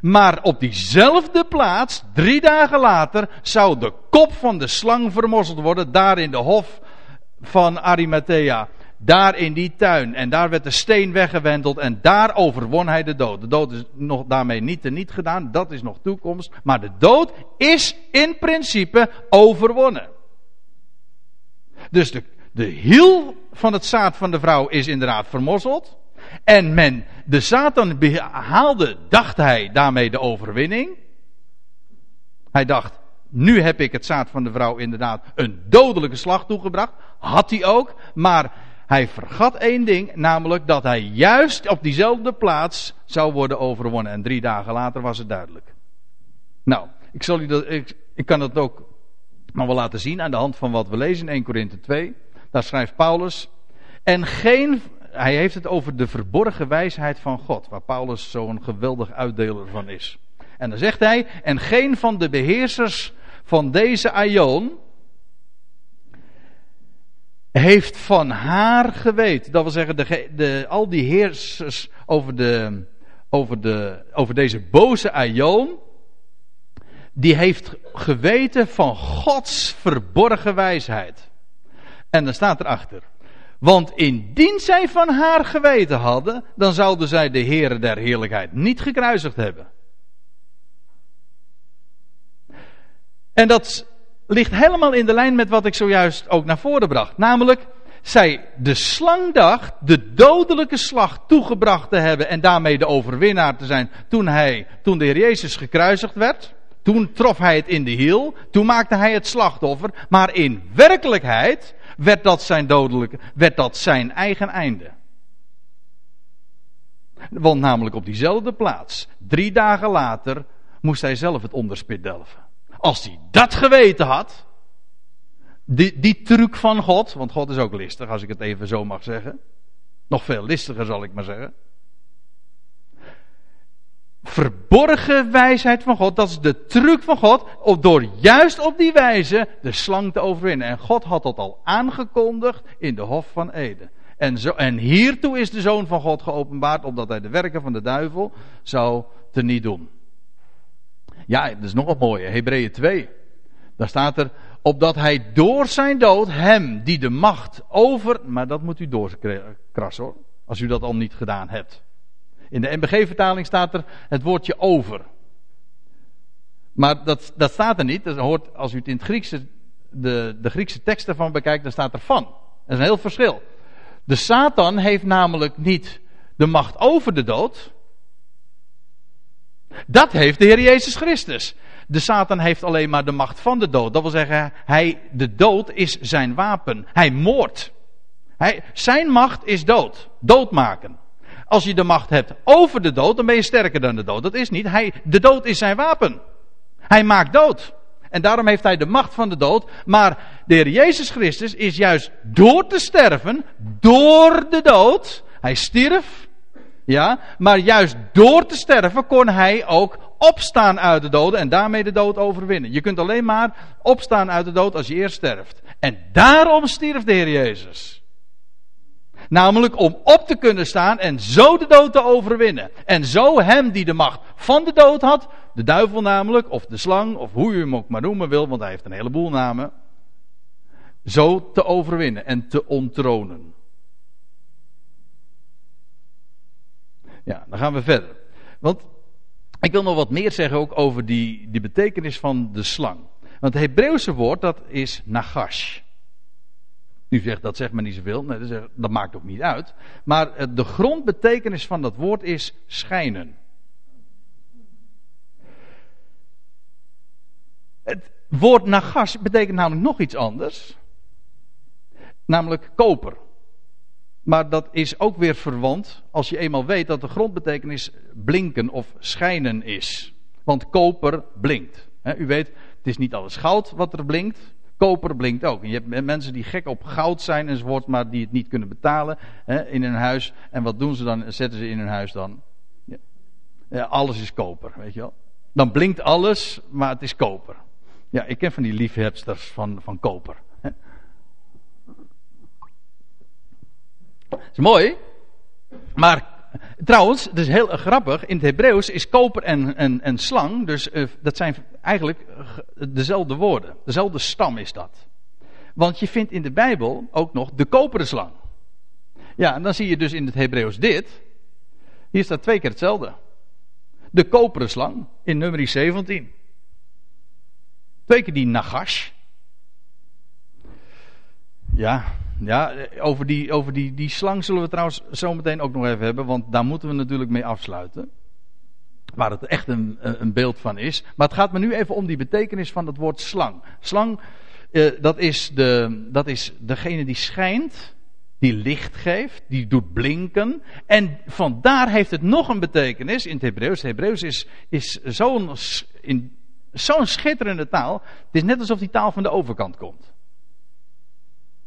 Maar op diezelfde plaats, drie dagen later, zou de kop van de slang vermorzeld worden, daar in de hof van Arimathea. Daar in die tuin. En daar werd de steen weggewendeld en daar overwon hij de dood. De dood is nog daarmee niet niet gedaan, dat is nog toekomst. Maar de dood is in principe overwonnen. Dus de, de hiel van het zaad van de vrouw is inderdaad vermorzeld. En men, de Satan behaalde, dacht hij, daarmee de overwinning. Hij dacht, nu heb ik het zaad van de vrouw inderdaad een dodelijke slag toegebracht. Had hij ook, maar hij vergat één ding, namelijk dat hij juist op diezelfde plaats zou worden overwonnen. En drie dagen later was het duidelijk. Nou, ik, zal u dat, ik, ik kan dat ook nog wel laten zien aan de hand van wat we lezen in 1 Korinthe 2. Daar schrijft Paulus. En geen, hij heeft het over de verborgen wijsheid van God, waar Paulus zo'n geweldig uitdeler van is. En dan zegt hij, en geen van de beheersers van deze aion, heeft van haar geweten. Dat wil zeggen, de, de, al die heersers over, de, over, de, over deze boze aion, die heeft geweten van Gods verborgen wijsheid. En dan staat erachter. Want indien zij van haar geweten hadden, dan zouden zij de Heere der Heerlijkheid niet gekruisigd hebben. En dat ligt helemaal in de lijn met wat ik zojuist ook naar voren bracht. Namelijk, zij de slang dacht de dodelijke slag toegebracht te hebben en daarmee de overwinnaar te zijn toen hij, toen de Heer Jezus gekruisigd werd. Toen trof hij het in de hiel, toen maakte hij het slachtoffer, maar in werkelijkheid werd dat zijn dodelijke, werd dat zijn eigen einde. Want namelijk op diezelfde plaats, drie dagen later, moest hij zelf het onderspit delven. Als hij dat geweten had, die, die truc van God, want God is ook listig, als ik het even zo mag zeggen. Nog veel listiger zal ik maar zeggen. Verborgen wijsheid van God, dat is de truc van God, door juist op die wijze de slang te overwinnen. En God had dat al aangekondigd in de Hof van Eden. En, zo, en hiertoe is de Zoon van God geopenbaard, omdat hij de werken van de duivel zou teniet doen. Ja, dat is nog wat mooie. Hebreeën 2. Daar staat er, opdat hij door zijn dood hem die de macht over, maar dat moet u doorkrassen hoor, als u dat al niet gedaan hebt. In de MBG-vertaling staat er het woordje over. Maar dat, dat staat er niet. Dat hoort, als u het in het Griekse, de, de Griekse tekst ervan bekijkt, dan staat er van. Dat is een heel verschil. De Satan heeft namelijk niet de macht over de dood. Dat heeft de Heer Jezus Christus. De Satan heeft alleen maar de macht van de dood. Dat wil zeggen, hij, de dood is zijn wapen. Hij moordt. Hij, zijn macht is dood. Doodmaken. Als je de macht hebt over de dood, dan ben je sterker dan de dood. Dat is niet. Hij, de dood is zijn wapen. Hij maakt dood. En daarom heeft hij de macht van de dood. Maar de Heer Jezus Christus is juist door te sterven, door de dood. Hij stierf, ja, maar juist door te sterven kon hij ook opstaan uit de doden en daarmee de dood overwinnen. Je kunt alleen maar opstaan uit de dood als je eerst sterft. En daarom stierf de Heer Jezus. Namelijk om op te kunnen staan en zo de dood te overwinnen. En zo hem die de macht van de dood had, de duivel namelijk, of de slang, of hoe u hem ook maar noemen wil, want hij heeft een heleboel namen, zo te overwinnen en te onttronen. Ja, dan gaan we verder. Want ik wil nog wat meer zeggen ook over die, die betekenis van de slang. Want het Hebreeuwse woord dat is nagash. U zegt dat zegt me niet zoveel, nee, dat, dat maakt ook niet uit. Maar eh, de grondbetekenis van dat woord is schijnen. Het woord nagash betekent namelijk nog iets anders. Namelijk koper. Maar dat is ook weer verwant als je eenmaal weet dat de grondbetekenis blinken of schijnen is. Want koper blinkt. u weet, het is niet alles goud wat er blinkt. Koper blinkt ook. Je hebt mensen die gek op goud zijn enzovoort, maar die het niet kunnen betalen in hun huis. En wat doen ze dan? Zetten ze in hun huis dan? Ja, alles is koper, weet je wel. Dan blinkt alles, maar het is koper. Ja, ik ken van die liefhebsters van, van koper. Dat is mooi. Maar trouwens, het is heel grappig. In het Hebreeuws is koper en, en, en slang. Dus uh, dat zijn eigenlijk dezelfde woorden. Dezelfde stam is dat. Want je vindt in de Bijbel ook nog de koperen slang. Ja, en dan zie je dus in het Hebreeuws dit. Hier staat twee keer hetzelfde. De koperen slang in nummer 17. Twee keer die nagash. Ja, ja, over, die, over die, die slang zullen we trouwens zo meteen ook nog even hebben, want daar moeten we natuurlijk mee afsluiten. Waar het echt een, een beeld van is. Maar het gaat me nu even om die betekenis van het woord slang. Slang, eh, dat, is de, dat is degene die schijnt, die licht geeft, die doet blinken. En vandaar heeft het nog een betekenis in het Hebreeuws. Het Hebreeuws is, is zo'n zo'n schitterende taal. Het is net alsof die taal van de overkant komt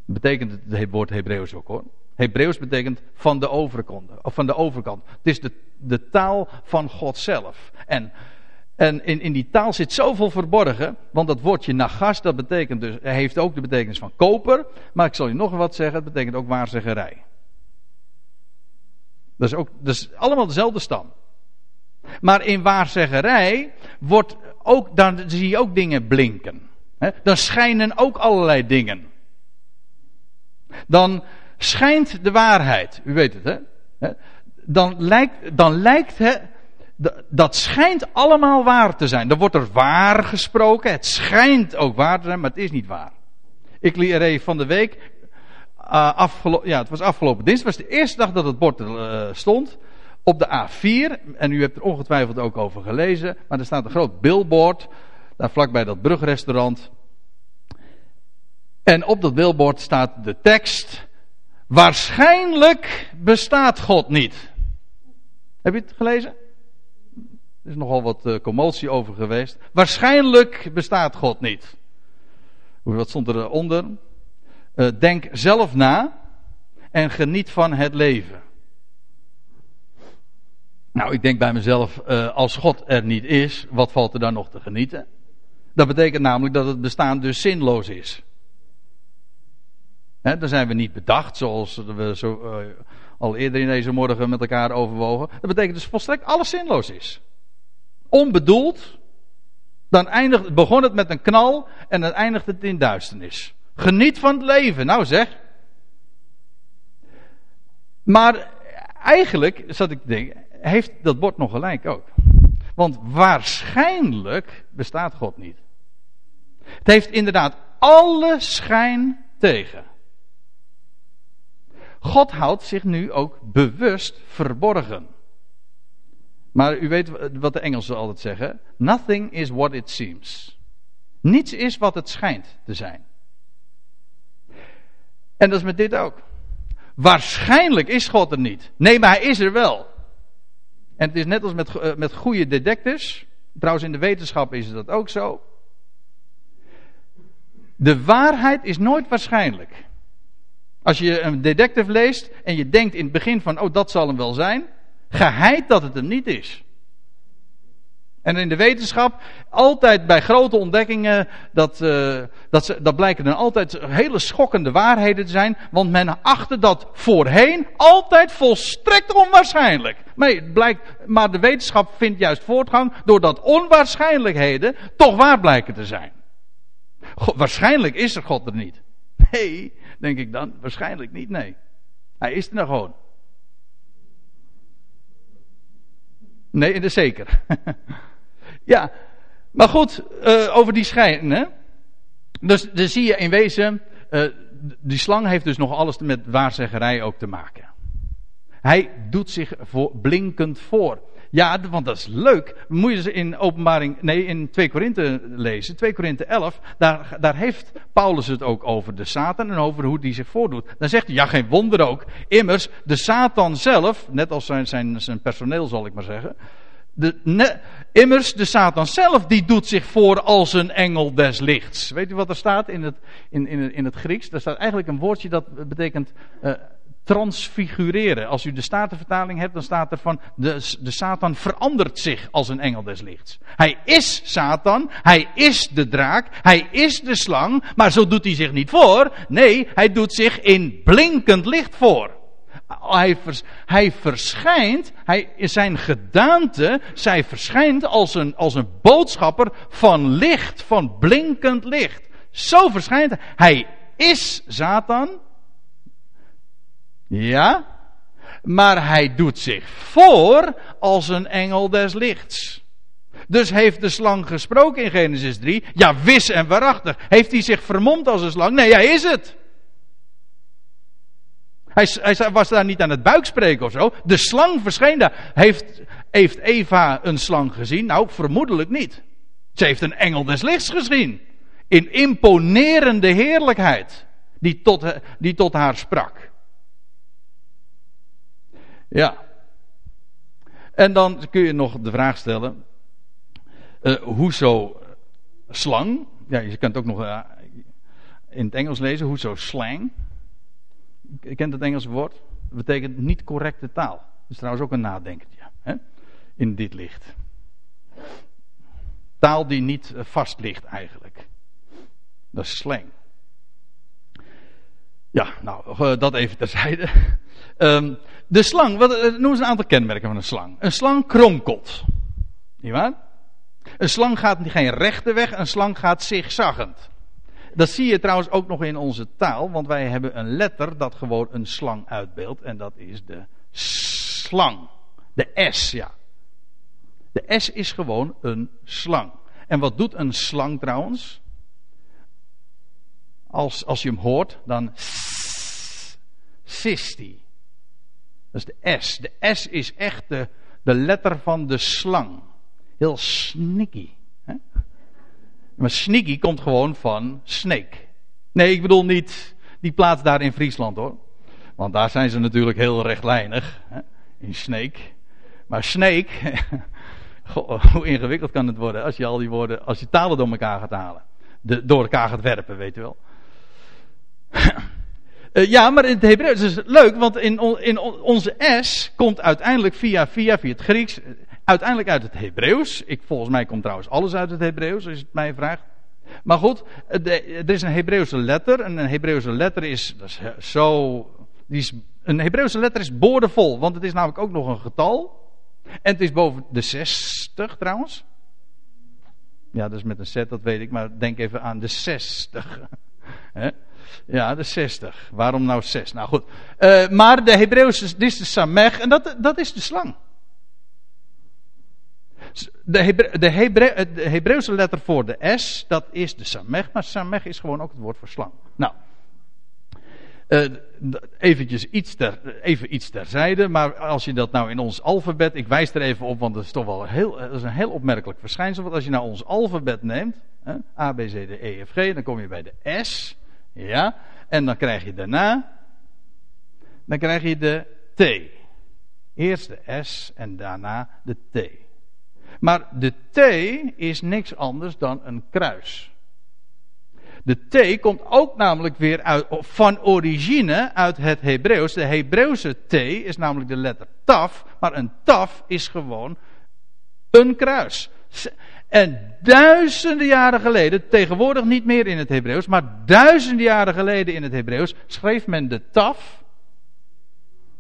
betekent het woord Hebreeuws ook hoor. Hebreeuws betekent van de overkant. Of van de overkant. Het is de, de taal van God zelf. En, en in, in die taal zit zoveel verborgen. Want dat woordje nagas, dat betekent dus, heeft ook de betekenis van koper. Maar ik zal je nog wat zeggen, het betekent ook waarzeggerij. Dat is, ook, dat is allemaal dezelfde stam. Maar in waarzeggerij wordt ook, dan zie je ook dingen blinken. Dan schijnen ook allerlei dingen dan schijnt de waarheid. U weet het, hè? Dan lijkt, dan lijkt het, dat schijnt allemaal waar te zijn. Dan wordt er waar gesproken. Het schijnt ook waar te zijn, maar het is niet waar. Ik leer van de week. Uh, ja, het was afgelopen dinsdag. Het was de eerste dag dat het bord uh, stond. Op de A4. En u hebt er ongetwijfeld ook over gelezen. Maar er staat een groot billboard. Daar vlakbij dat brugrestaurant. En op dat billboard staat de tekst: Waarschijnlijk bestaat God niet. Heb je het gelezen? Er is nogal wat uh, commotie over geweest. Waarschijnlijk bestaat God niet. Wat stond eronder? Uh, denk zelf na en geniet van het leven. Nou, ik denk bij mezelf, uh, als God er niet is, wat valt er dan nog te genieten? Dat betekent namelijk dat het bestaan dus zinloos is. He, dan zijn we niet bedacht, zoals we zo, uh, al eerder in deze morgen met elkaar overwogen. Dat betekent dus volstrekt alles zinloos is. Onbedoeld. Dan eindigt, begon het met een knal en dan eindigt het in duisternis. Geniet van het leven, nou zeg. Maar eigenlijk, zat ik te denken, heeft dat bord nog gelijk ook. Want waarschijnlijk bestaat God niet. Het heeft inderdaad alle schijn tegen. God houdt zich nu ook bewust verborgen. Maar u weet wat de Engelsen altijd zeggen: Nothing is what it seems. Niets is wat het schijnt te zijn. En dat is met dit ook. Waarschijnlijk is God er niet. Nee, maar hij is er wel. En het is net als met, uh, met goede detectives. Trouwens, in de wetenschap is dat ook zo. De waarheid is nooit waarschijnlijk. Als je een detective leest en je denkt in het begin van, oh dat zal hem wel zijn, geheid dat het hem niet is. En in de wetenschap, altijd bij grote ontdekkingen, dat, uh, dat, ze, dat blijken dan altijd hele schokkende waarheden te zijn. Want men achtte dat voorheen altijd volstrekt onwaarschijnlijk. Maar, het blijkt, maar de wetenschap vindt juist voortgang doordat onwaarschijnlijkheden toch waar blijken te zijn. God, waarschijnlijk is er God er niet. Nee, denk ik dan. Waarschijnlijk niet, nee. Hij is er nou gewoon. Nee, dat is zeker. Ja, maar goed, uh, over die schijn. Hè? Dus dan zie je in wezen, uh, die slang heeft dus nog alles met waarzeggerij ook te maken. Hij doet zich voor, blinkend voor. Ja, want dat is leuk. Moet je ze in openbaring, nee, in 2 Korinthe lezen. 2 Korinthe 11, daar, daar heeft Paulus het ook over de Satan en over hoe die zich voordoet. Dan zegt hij, ja, geen wonder ook. Immers, de Satan zelf, net als zijn, zijn, zijn personeel zal ik maar zeggen. De, immers, de Satan zelf, die doet zich voor als een engel des lichts. Weet u wat er staat in het, in, in, in het Grieks? Daar staat eigenlijk een woordje dat betekent uh, transfigureren. Als u de Statenvertaling hebt, dan staat er van, de, de Satan verandert zich als een engel des lichts. Hij is Satan, hij is de draak, hij is de slang, maar zo doet hij zich niet voor. Nee, hij doet zich in blinkend licht voor hij, hij verschijnt, hij, zijn gedaante, zij verschijnt als een, als een boodschapper van licht, van blinkend licht. Zo verschijnt hij. Hij is Satan. Ja. Maar hij doet zich voor als een engel des lichts. Dus heeft de slang gesproken in Genesis 3? Ja, wis en waarachtig. Heeft hij zich vermomd als een slang? Nee, hij is het. Hij, hij, was daar niet aan het buikspreken of zo. De slang verscheen daar. Heeft, heeft Eva een slang gezien? Nou, vermoedelijk niet. Ze heeft een engel des lichts gezien. In imponerende heerlijkheid. Die tot, die tot haar sprak. Ja. En dan kun je nog de vraag stellen. Uh, hoezo slang? Ja, je kunt ook nog uh, in het Engels lezen. Hoezo slang? Je kent het Engelse woord? Dat betekent niet correcte taal. Dat is trouwens ook een nadenkertje. Hè? In dit licht. Taal die niet eh, vast ligt eigenlijk. Dat is slang. Ja, nou, eh, dat even terzijde. Um, de slang, wat, eh, noem eens een aantal kenmerken van een slang. Een slang kronkelt. Niet waar? Een slang gaat geen rechte weg, een slang gaat zigzaggend. Dat zie je trouwens ook nog in onze taal, want wij hebben een letter dat gewoon een slang uitbeeldt. En dat is de slang. De S, ja. De S is gewoon een slang. En wat doet een slang trouwens? Als, als je hem hoort, dan sist. Dat is de S. De S is echt de, de letter van de slang. Heel sneaky. Maar sneaky komt gewoon van snake. Nee, ik bedoel niet die plaats daar in Friesland hoor. Want daar zijn ze natuurlijk heel rechtlijnig. Hè? In Snake. Maar Snake. hoe ingewikkeld kan het worden als je al die woorden, als je talen door elkaar gaat halen. De, door elkaar gaat werpen, weet je wel. Uh, ja, maar in het Hebreeuws is het leuk, want in, in onze S komt uiteindelijk via, via, via het Grieks uiteindelijk uit het Hebreeuws. Ik, volgens mij komt trouwens alles uit het Hebreeuws, als je het mij vraagt. Maar goed, er is een Hebreeuwse letter. En een Hebreeuwse letter is, dat is zo. Die is, een Hebreeuwse letter is boordevol, want het is namelijk ook nog een getal. En het is boven de 60 trouwens. Ja, dat is met een Z, dat weet ik, maar denk even aan de 60. Ja, de 60. Waarom nou 6? Nou goed. Uh, maar de Hebreeuwse, dit is de Samech en dat, dat is de slang. De, Hebre, Hebre, de Hebreeuwse letter voor de S, dat is de Samech, maar Samech is gewoon ook het woord voor slang. Nou, uh, eventjes iets even iets terzijde, maar als je dat nou in ons alfabet, ik wijs er even op, want dat is toch wel heel, dat is een heel opmerkelijk verschijnsel. Want als je nou ons alfabet neemt, hè, A, B, C, D, E, F, G, dan kom je bij de S, ja, en dan krijg je daarna, dan krijg je de T. Eerst de S en daarna de T. Maar de T is niks anders dan een kruis. De T komt ook namelijk weer uit, van origine uit het Hebreeuws. De Hebreeuwse T is namelijk de letter taf, maar een taf is gewoon een kruis. En duizenden jaren geleden, tegenwoordig niet meer in het Hebreeuws, maar duizenden jaren geleden in het Hebreeuws, schreef men de taf,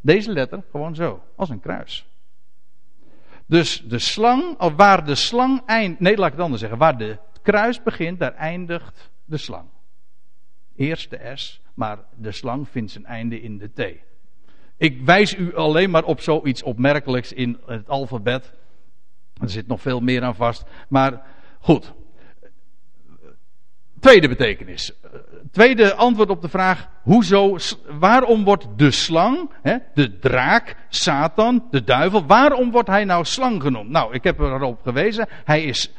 deze letter, gewoon zo, als een kruis. Dus de slang, of waar de slang eindigt, nee laat ik het anders zeggen, waar de kruis begint, daar eindigt de slang. Eerst de S, maar de slang vindt zijn einde in de T. Ik wijs u alleen maar op zoiets opmerkelijks in het alfabet. Er zit nog veel meer aan vast. Maar goed. Tweede betekenis. Tweede antwoord op de vraag: hoezo, waarom wordt de slang, hè, de draak, Satan, de duivel, waarom wordt hij nou slang genoemd? Nou, ik heb erop gewezen. Hij is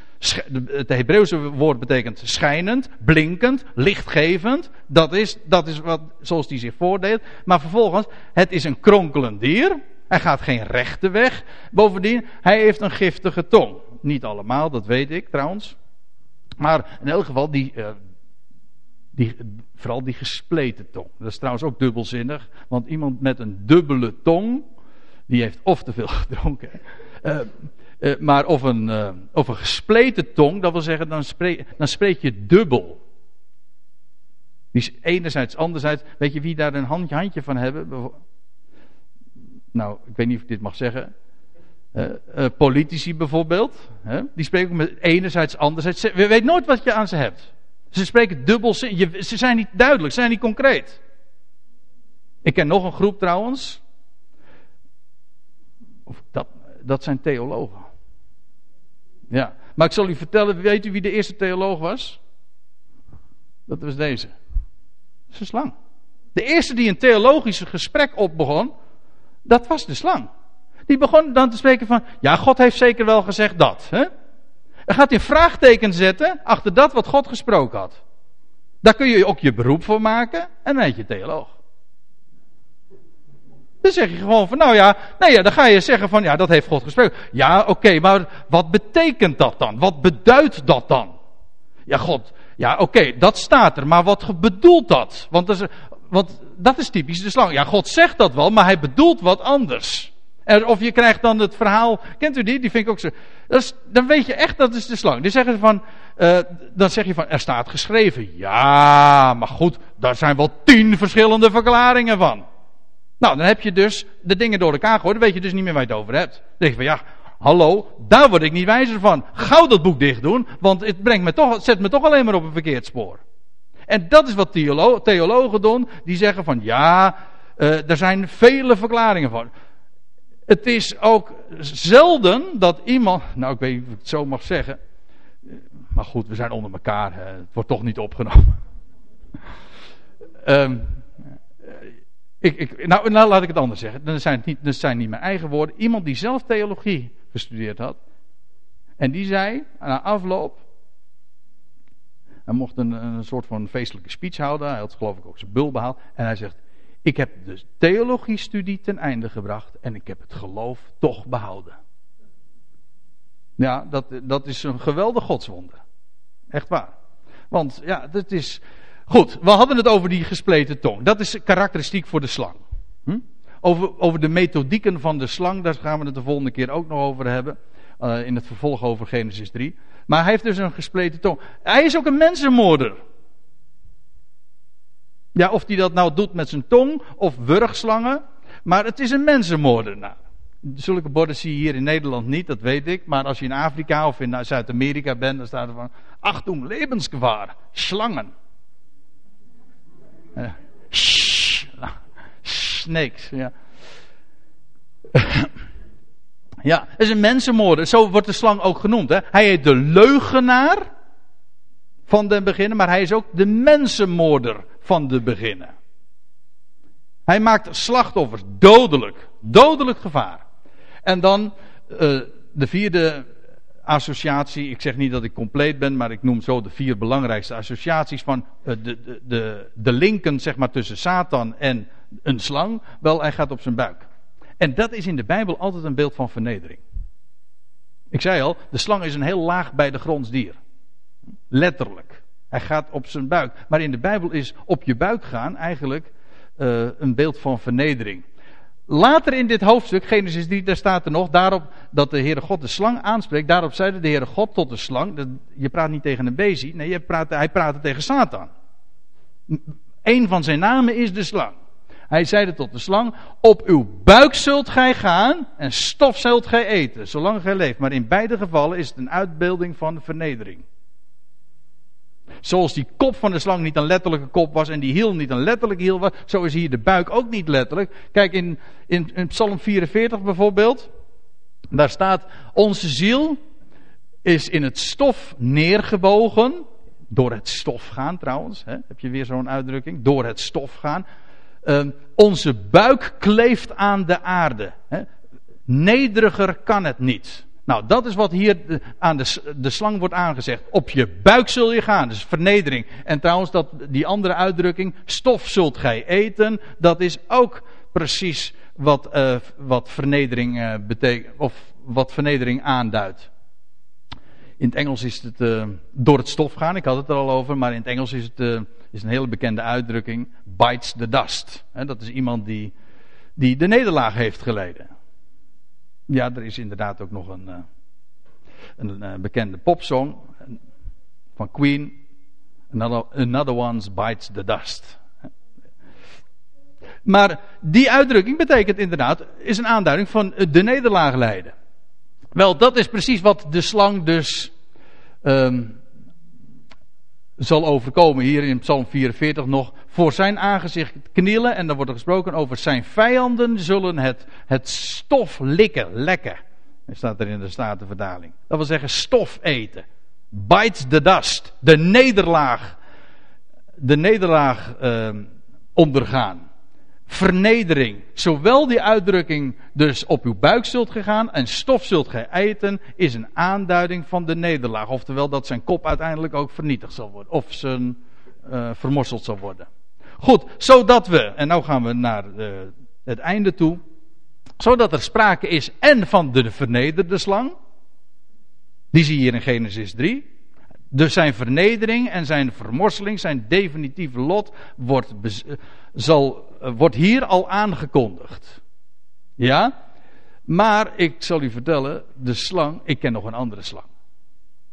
het Hebreeuwse woord betekent schijnend, blinkend, lichtgevend. Dat is, dat is wat, zoals die zich voordeelt. Maar vervolgens, het is een kronkelend dier. Hij gaat geen rechte weg. Bovendien, hij heeft een giftige tong. Niet allemaal, dat weet ik trouwens. Maar in elk geval, die, uh, die, vooral die gespleten tong. Dat is trouwens ook dubbelzinnig. Want iemand met een dubbele tong, die heeft of te veel gedronken. Uh, uh, maar of een, uh, of een gespleten tong, dat wil zeggen, dan spreek, dan spreek je dubbel. Die is enerzijds, anderzijds. Weet je wie daar een handje, handje van hebben? Nou, ik weet niet of ik dit mag zeggen. Uh, politici bijvoorbeeld. Hè? Die spreken met enerzijds, anderzijds. We weten nooit wat je aan ze hebt. Ze spreken dubbel. Je, ze zijn niet duidelijk, ze zijn niet concreet. Ik ken nog een groep trouwens. Of dat, dat zijn theologen. Ja, maar ik zal u vertellen, weet u wie de eerste theoloog was? Dat was deze. Dat is de slang. De eerste die een theologisch gesprek op begon, dat was de slang. Die begon dan te spreken van, ja, God heeft zeker wel gezegd dat. Hè? Dan gaat hij een vraagteken zetten achter dat wat God gesproken had. Daar kun je ook je beroep voor maken en dan heet je theoloog. Dan zeg je gewoon van, nou ja, nee, ja, dan ga je zeggen van, ja, dat heeft God gesproken. Ja, oké, maar wat betekent dat dan? Wat beduidt dat dan? Ja, God, ja, oké, dat staat er, maar wat bedoelt dat? Want is, want dat is typisch de slang. Ja, God zegt dat wel, maar hij bedoelt wat anders. Of je krijgt dan het verhaal, kent u die? Die vind ik ook zo. Dan weet je echt dat is de slang. Die zeggen van, uh, dan zeg je van, er staat geschreven. Ja, maar goed, daar zijn wel tien verschillende verklaringen van. Nou, dan heb je dus de dingen door elkaar gegooid. Dan weet je dus niet meer waar je het over hebt. Dan denk je van ja, hallo, daar word ik niet wijzer van. Gauw dat boek dicht doen, want het brengt me toch, zet me toch alleen maar op een verkeerd spoor. En dat is wat theolo theologen doen. Die zeggen van ja, uh, er zijn vele verklaringen van. Het is ook zelden dat iemand, nou ik weet niet of ik het zo mag zeggen. Maar goed, we zijn onder elkaar. Het wordt toch niet opgenomen. um, ik, ik, nou, nou, laat ik het anders zeggen. Dat zijn, niet, dat zijn niet mijn eigen woorden. Iemand die zelf theologie gestudeerd had. En die zei, na afloop. Hij mocht een, een soort van feestelijke speech houden. Hij had geloof ik ook zijn bul behaald. En hij zegt, ik heb de theologiestudie ten einde gebracht. En ik heb het geloof toch behouden. Ja, dat, dat is een geweldig godswonder. Echt waar. Want ja, dat is, Goed, we hadden het over die gespleten tong. Dat is karakteristiek voor de slang. Hm? Over, over de methodieken van de slang, daar gaan we het de volgende keer ook nog over hebben. Uh, in het vervolg over Genesis 3. Maar hij heeft dus een gespleten tong. Hij is ook een mensenmoorder. Ja, of hij dat nou doet met zijn tong of wurgslangen. Maar het is een mensenmoordenaar. Zulke borden zie je hier in Nederland niet, dat weet ik. Maar als je in Afrika of in Zuid-Amerika bent, dan staat er van... Achtung, levensgevaar, slangen. Uh, snakes, ja. Ja, is een mensenmoorder. Zo wordt de slang ook genoemd. Hè? Hij heet de leugenaar van den beginnen, maar hij is ook de mensenmoorder van de beginnen. Hij maakt slachtoffers dodelijk, dodelijk gevaar. En dan uh, de vierde associatie. Ik zeg niet dat ik compleet ben, maar ik noem zo de vier belangrijkste associaties van eh, de, de, de, de linken zeg maar, tussen Satan en een slang. Wel, hij gaat op zijn buik. En dat is in de Bijbel altijd een beeld van vernedering. Ik zei al, de slang is een heel laag bij de grondsdier. Letterlijk. Hij gaat op zijn buik. Maar in de Bijbel is op je buik gaan eigenlijk uh, een beeld van vernedering. Later in dit hoofdstuk, Genesis 3, daar staat er nog, daarop, dat de Heere God de slang aanspreekt. Daarop zeide de Heere God tot de slang. Je praat niet tegen een bezie. Nee, je praat, hij praatte tegen Satan. Een van zijn namen is de slang. Hij zeide tot de slang: Op uw buik zult gij gaan en stof zult gij eten, zolang gij leeft. Maar in beide gevallen is het een uitbeelding van vernedering. Zoals die kop van de slang niet een letterlijke kop was en die hiel niet een letterlijke hiel was, zo is hier de buik ook niet letterlijk. Kijk in, in, in Psalm 44 bijvoorbeeld. Daar staat: Onze ziel is in het stof neergebogen. Door het stof gaan trouwens. Hè? Heb je weer zo'n uitdrukking? Door het stof gaan. Uh, onze buik kleeft aan de aarde. Nederiger kan het niet. Nou, dat is wat hier aan de, de slang wordt aangezegd. Op je buik zul je gaan, dus vernedering. En trouwens, dat, die andere uitdrukking, stof zult gij eten, dat is ook precies wat, uh, wat vernedering uh, betekent, of wat vernedering aanduidt. In het Engels is het uh, door het stof gaan, ik had het er al over, maar in het Engels is het is een hele bekende uitdrukking, bites the dust. Dat is iemand die, die de nederlaag heeft geleden. Ja, er is inderdaad ook nog een, een, een bekende popsong van Queen. Another, another one's bites the dust. Maar die uitdrukking betekent inderdaad, is een aanduiding van de nederlaag leiden. Wel, dat is precies wat de slang dus um, zal overkomen. Hier in Psalm 44 nog. Voor zijn aangezicht knielen. En dan wordt er gesproken over zijn vijanden zullen het, het stof likken, lekken. Dat staat er in de Statenverdaling. Dat wil zeggen stof eten. Bite the dust. De nederlaag. De nederlaag uh, ondergaan vernedering. Zowel die uitdrukking dus op uw buik zult gegaan en stof zult gij eten, is een aanduiding van de nederlaag. Oftewel dat zijn kop uiteindelijk ook vernietigd zal worden. Of zijn uh, vermorseld zal worden. Goed, zodat we, en nu gaan we naar uh, het einde toe. Zodat er sprake is en van de vernederde slang. Die zie je hier in Genesis 3. Dus zijn vernedering en zijn vermorseling, zijn definitieve lot, wordt, zal, wordt hier al aangekondigd. Ja? Maar ik zal u vertellen, de slang, ik ken nog een andere slang.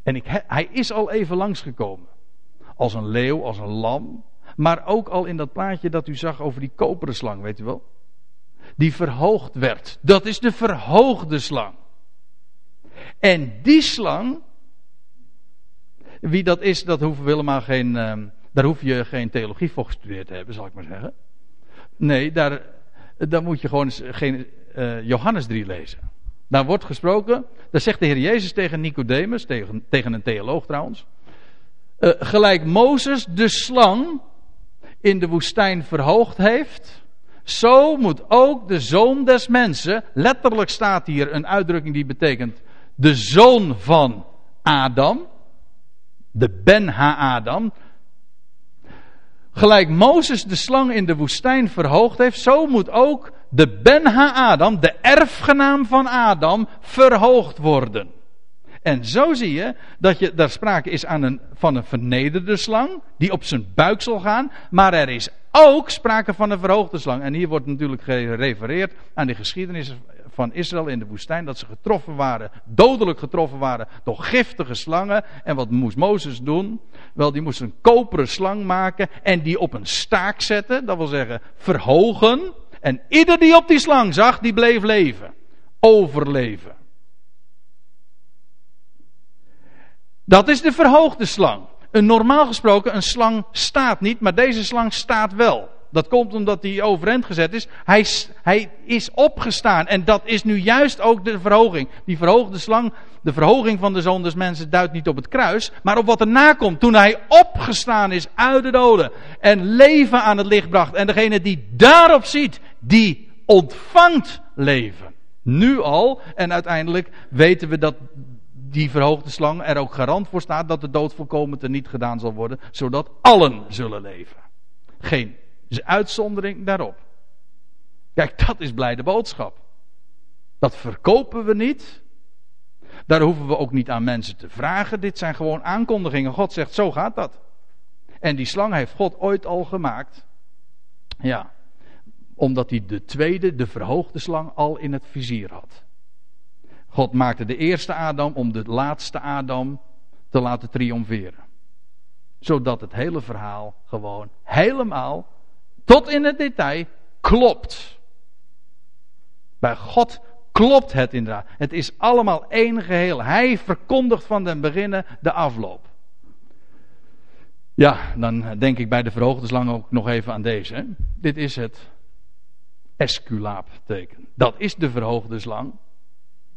En ik, hij is al even langsgekomen. Als een leeuw, als een lam. Maar ook al in dat plaatje dat u zag over die koperen slang, weet u wel? Die verhoogd werd. Dat is de verhoogde slang. En die slang, wie dat is, dat hoeven we helemaal geen. Uh, daar hoef je geen theologie voor gestudeerd te hebben, zal ik maar zeggen. Nee, daar, daar moet je gewoon geen uh, Johannes 3 lezen. Daar wordt gesproken, daar zegt de Heer Jezus tegen Nicodemus, tegen, tegen een theoloog trouwens. Uh, gelijk Mozes de slang in de woestijn verhoogd heeft, zo moet ook de zoon des mensen, letterlijk staat hier een uitdrukking die betekent de zoon van Adam, de Ben Ha-Adam. Gelijk Mozes de slang in de woestijn verhoogd heeft, zo moet ook de Ben Ha-Adam, de erfgenaam van Adam, verhoogd worden. En zo zie je dat je, daar sprake is aan een, van een vernederde slang, die op zijn buik zal gaan, maar er is ook sprake van een verhoogde slang. En hier wordt natuurlijk gerefereerd aan de geschiedenis van Israël in de woestijn, dat ze getroffen waren, dodelijk getroffen waren door giftige slangen. En wat moest Mozes doen? Wel, die moest een koperen slang maken en die op een staak zetten, dat wil zeggen verhogen. En ieder die op die slang zag, die bleef leven. Overleven. Dat is de verhoogde slang. Een normaal gesproken, een slang staat niet, maar deze slang staat wel. Dat komt omdat hij overeind gezet is. Hij, hij is opgestaan. En dat is nu juist ook de verhoging. Die verhoogde slang, de verhoging van de zoon mensen duidt niet op het kruis, maar op wat er nakomt. Toen hij opgestaan is uit de doden en leven aan het licht bracht. En degene die daarop ziet, die ontvangt leven. Nu al. En uiteindelijk weten we dat die verhoogde slang er ook garant voor staat dat de dood volkomen niet gedaan zal worden, zodat allen zullen leven. Geen uitzondering daarop. Kijk, dat is blijde boodschap. Dat verkopen we niet. Daar hoeven we ook niet aan mensen te vragen. Dit zijn gewoon aankondigingen. God zegt, zo gaat dat. En die slang heeft God ooit al gemaakt. Ja, omdat hij de tweede, de verhoogde slang, al in het vizier had. God maakte de eerste Adam om de laatste Adam te laten triomferen. Zodat het hele verhaal gewoon helemaal, tot in het detail, klopt. Bij God klopt het inderdaad. Het is allemaal één geheel. Hij verkondigt van den beginnen de afloop. Ja, dan denk ik bij de verhoogde slang ook nog even aan deze. Dit is het Esculaap-teken. Dat is de verhoogde slang.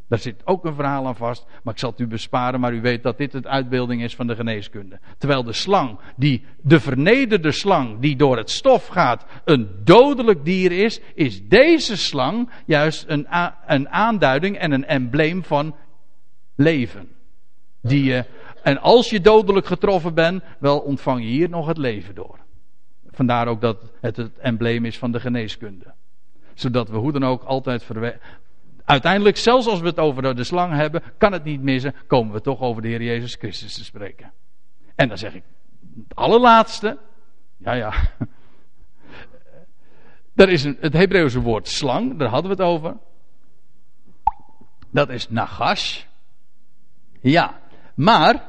Daar zit ook een verhaal aan vast, maar ik zal het u besparen, maar u weet dat dit het uitbeelding is van de geneeskunde. Terwijl de slang, die, de vernederde slang die door het stof gaat, een dodelijk dier is, is deze slang juist een, een aanduiding en een embleem van leven. Die je, en als je dodelijk getroffen bent, wel ontvang je hier nog het leven door. Vandaar ook dat het het embleem is van de geneeskunde zodat we hoe dan ook altijd Uiteindelijk, zelfs als we het over de slang hebben, kan het niet missen, komen we toch over de Heer Jezus Christus te spreken. En dan zeg ik, het allerlaatste, ja ja, er is een, het Hebreeuwse woord slang, daar hadden we het over. Dat is nagash. Ja, maar,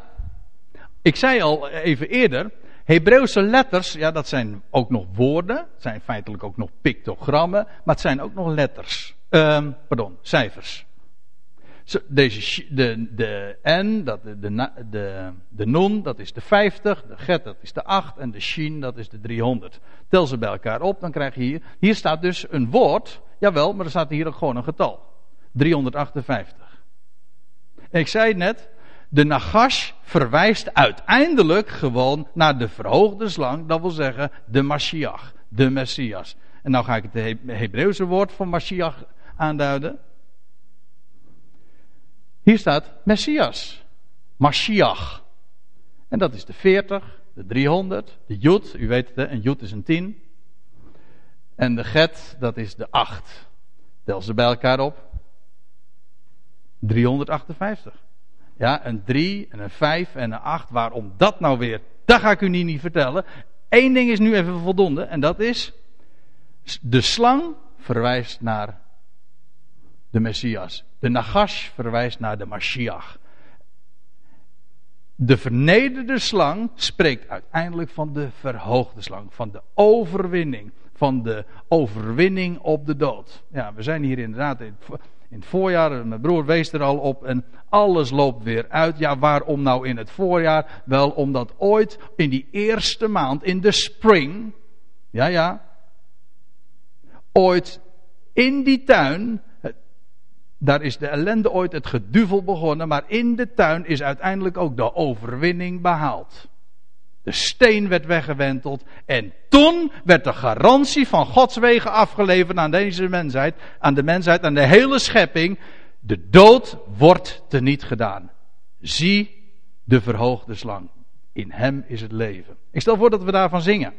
ik zei al even eerder, Hebreeuwse letters, ja, dat zijn ook nog woorden, zijn feitelijk ook nog pictogrammen, maar het zijn ook nog letters. Um, pardon, cijfers. Deze, de, de N, dat, de, de, de, Nun, dat is de 50, de Get, dat is de 8 en de Shin, dat is de 300. Tel ze bij elkaar op, dan krijg je hier, hier staat dus een woord, jawel, maar er staat hier ook gewoon een getal. 358. En ik zei net, de Nagash verwijst uiteindelijk gewoon naar de verhoogde slang, dat wil zeggen de Mashiach, de Messias. En nou ga ik het Hebreeuwse woord voor Mashiach aanduiden. Hier staat Messias, Mashiach. En dat is de 40, de 300, de Jud, u weet het, een Jud is een 10. En de Get, dat is de 8. Tel ze bij elkaar op. 358. Ja, een 3 en een 5 en een 8. Waarom dat nou weer? Dat ga ik u niet, niet vertellen. Eén ding is nu even voldoende en dat is. De slang verwijst naar de Messias. De Nagash verwijst naar de Mashiach. De vernederde slang spreekt uiteindelijk van de verhoogde slang, van de overwinning, van de overwinning op de dood. Ja, we zijn hier inderdaad in, het voorjaar, mijn broer wees er al op en alles loopt weer uit. Ja, waarom nou in het voorjaar? Wel omdat ooit in die eerste maand, in de spring, ja ja, ooit in die tuin daar is de ellende ooit het geduvel begonnen, maar in de tuin is uiteindelijk ook de overwinning behaald. De steen werd weggewenteld en toen werd de garantie van Gods wegen afgeleverd aan deze mensheid, aan de mensheid, aan de hele schepping. De dood wordt teniet gedaan. Zie de verhoogde slang. In hem is het leven. Ik stel voor dat we daarvan zingen.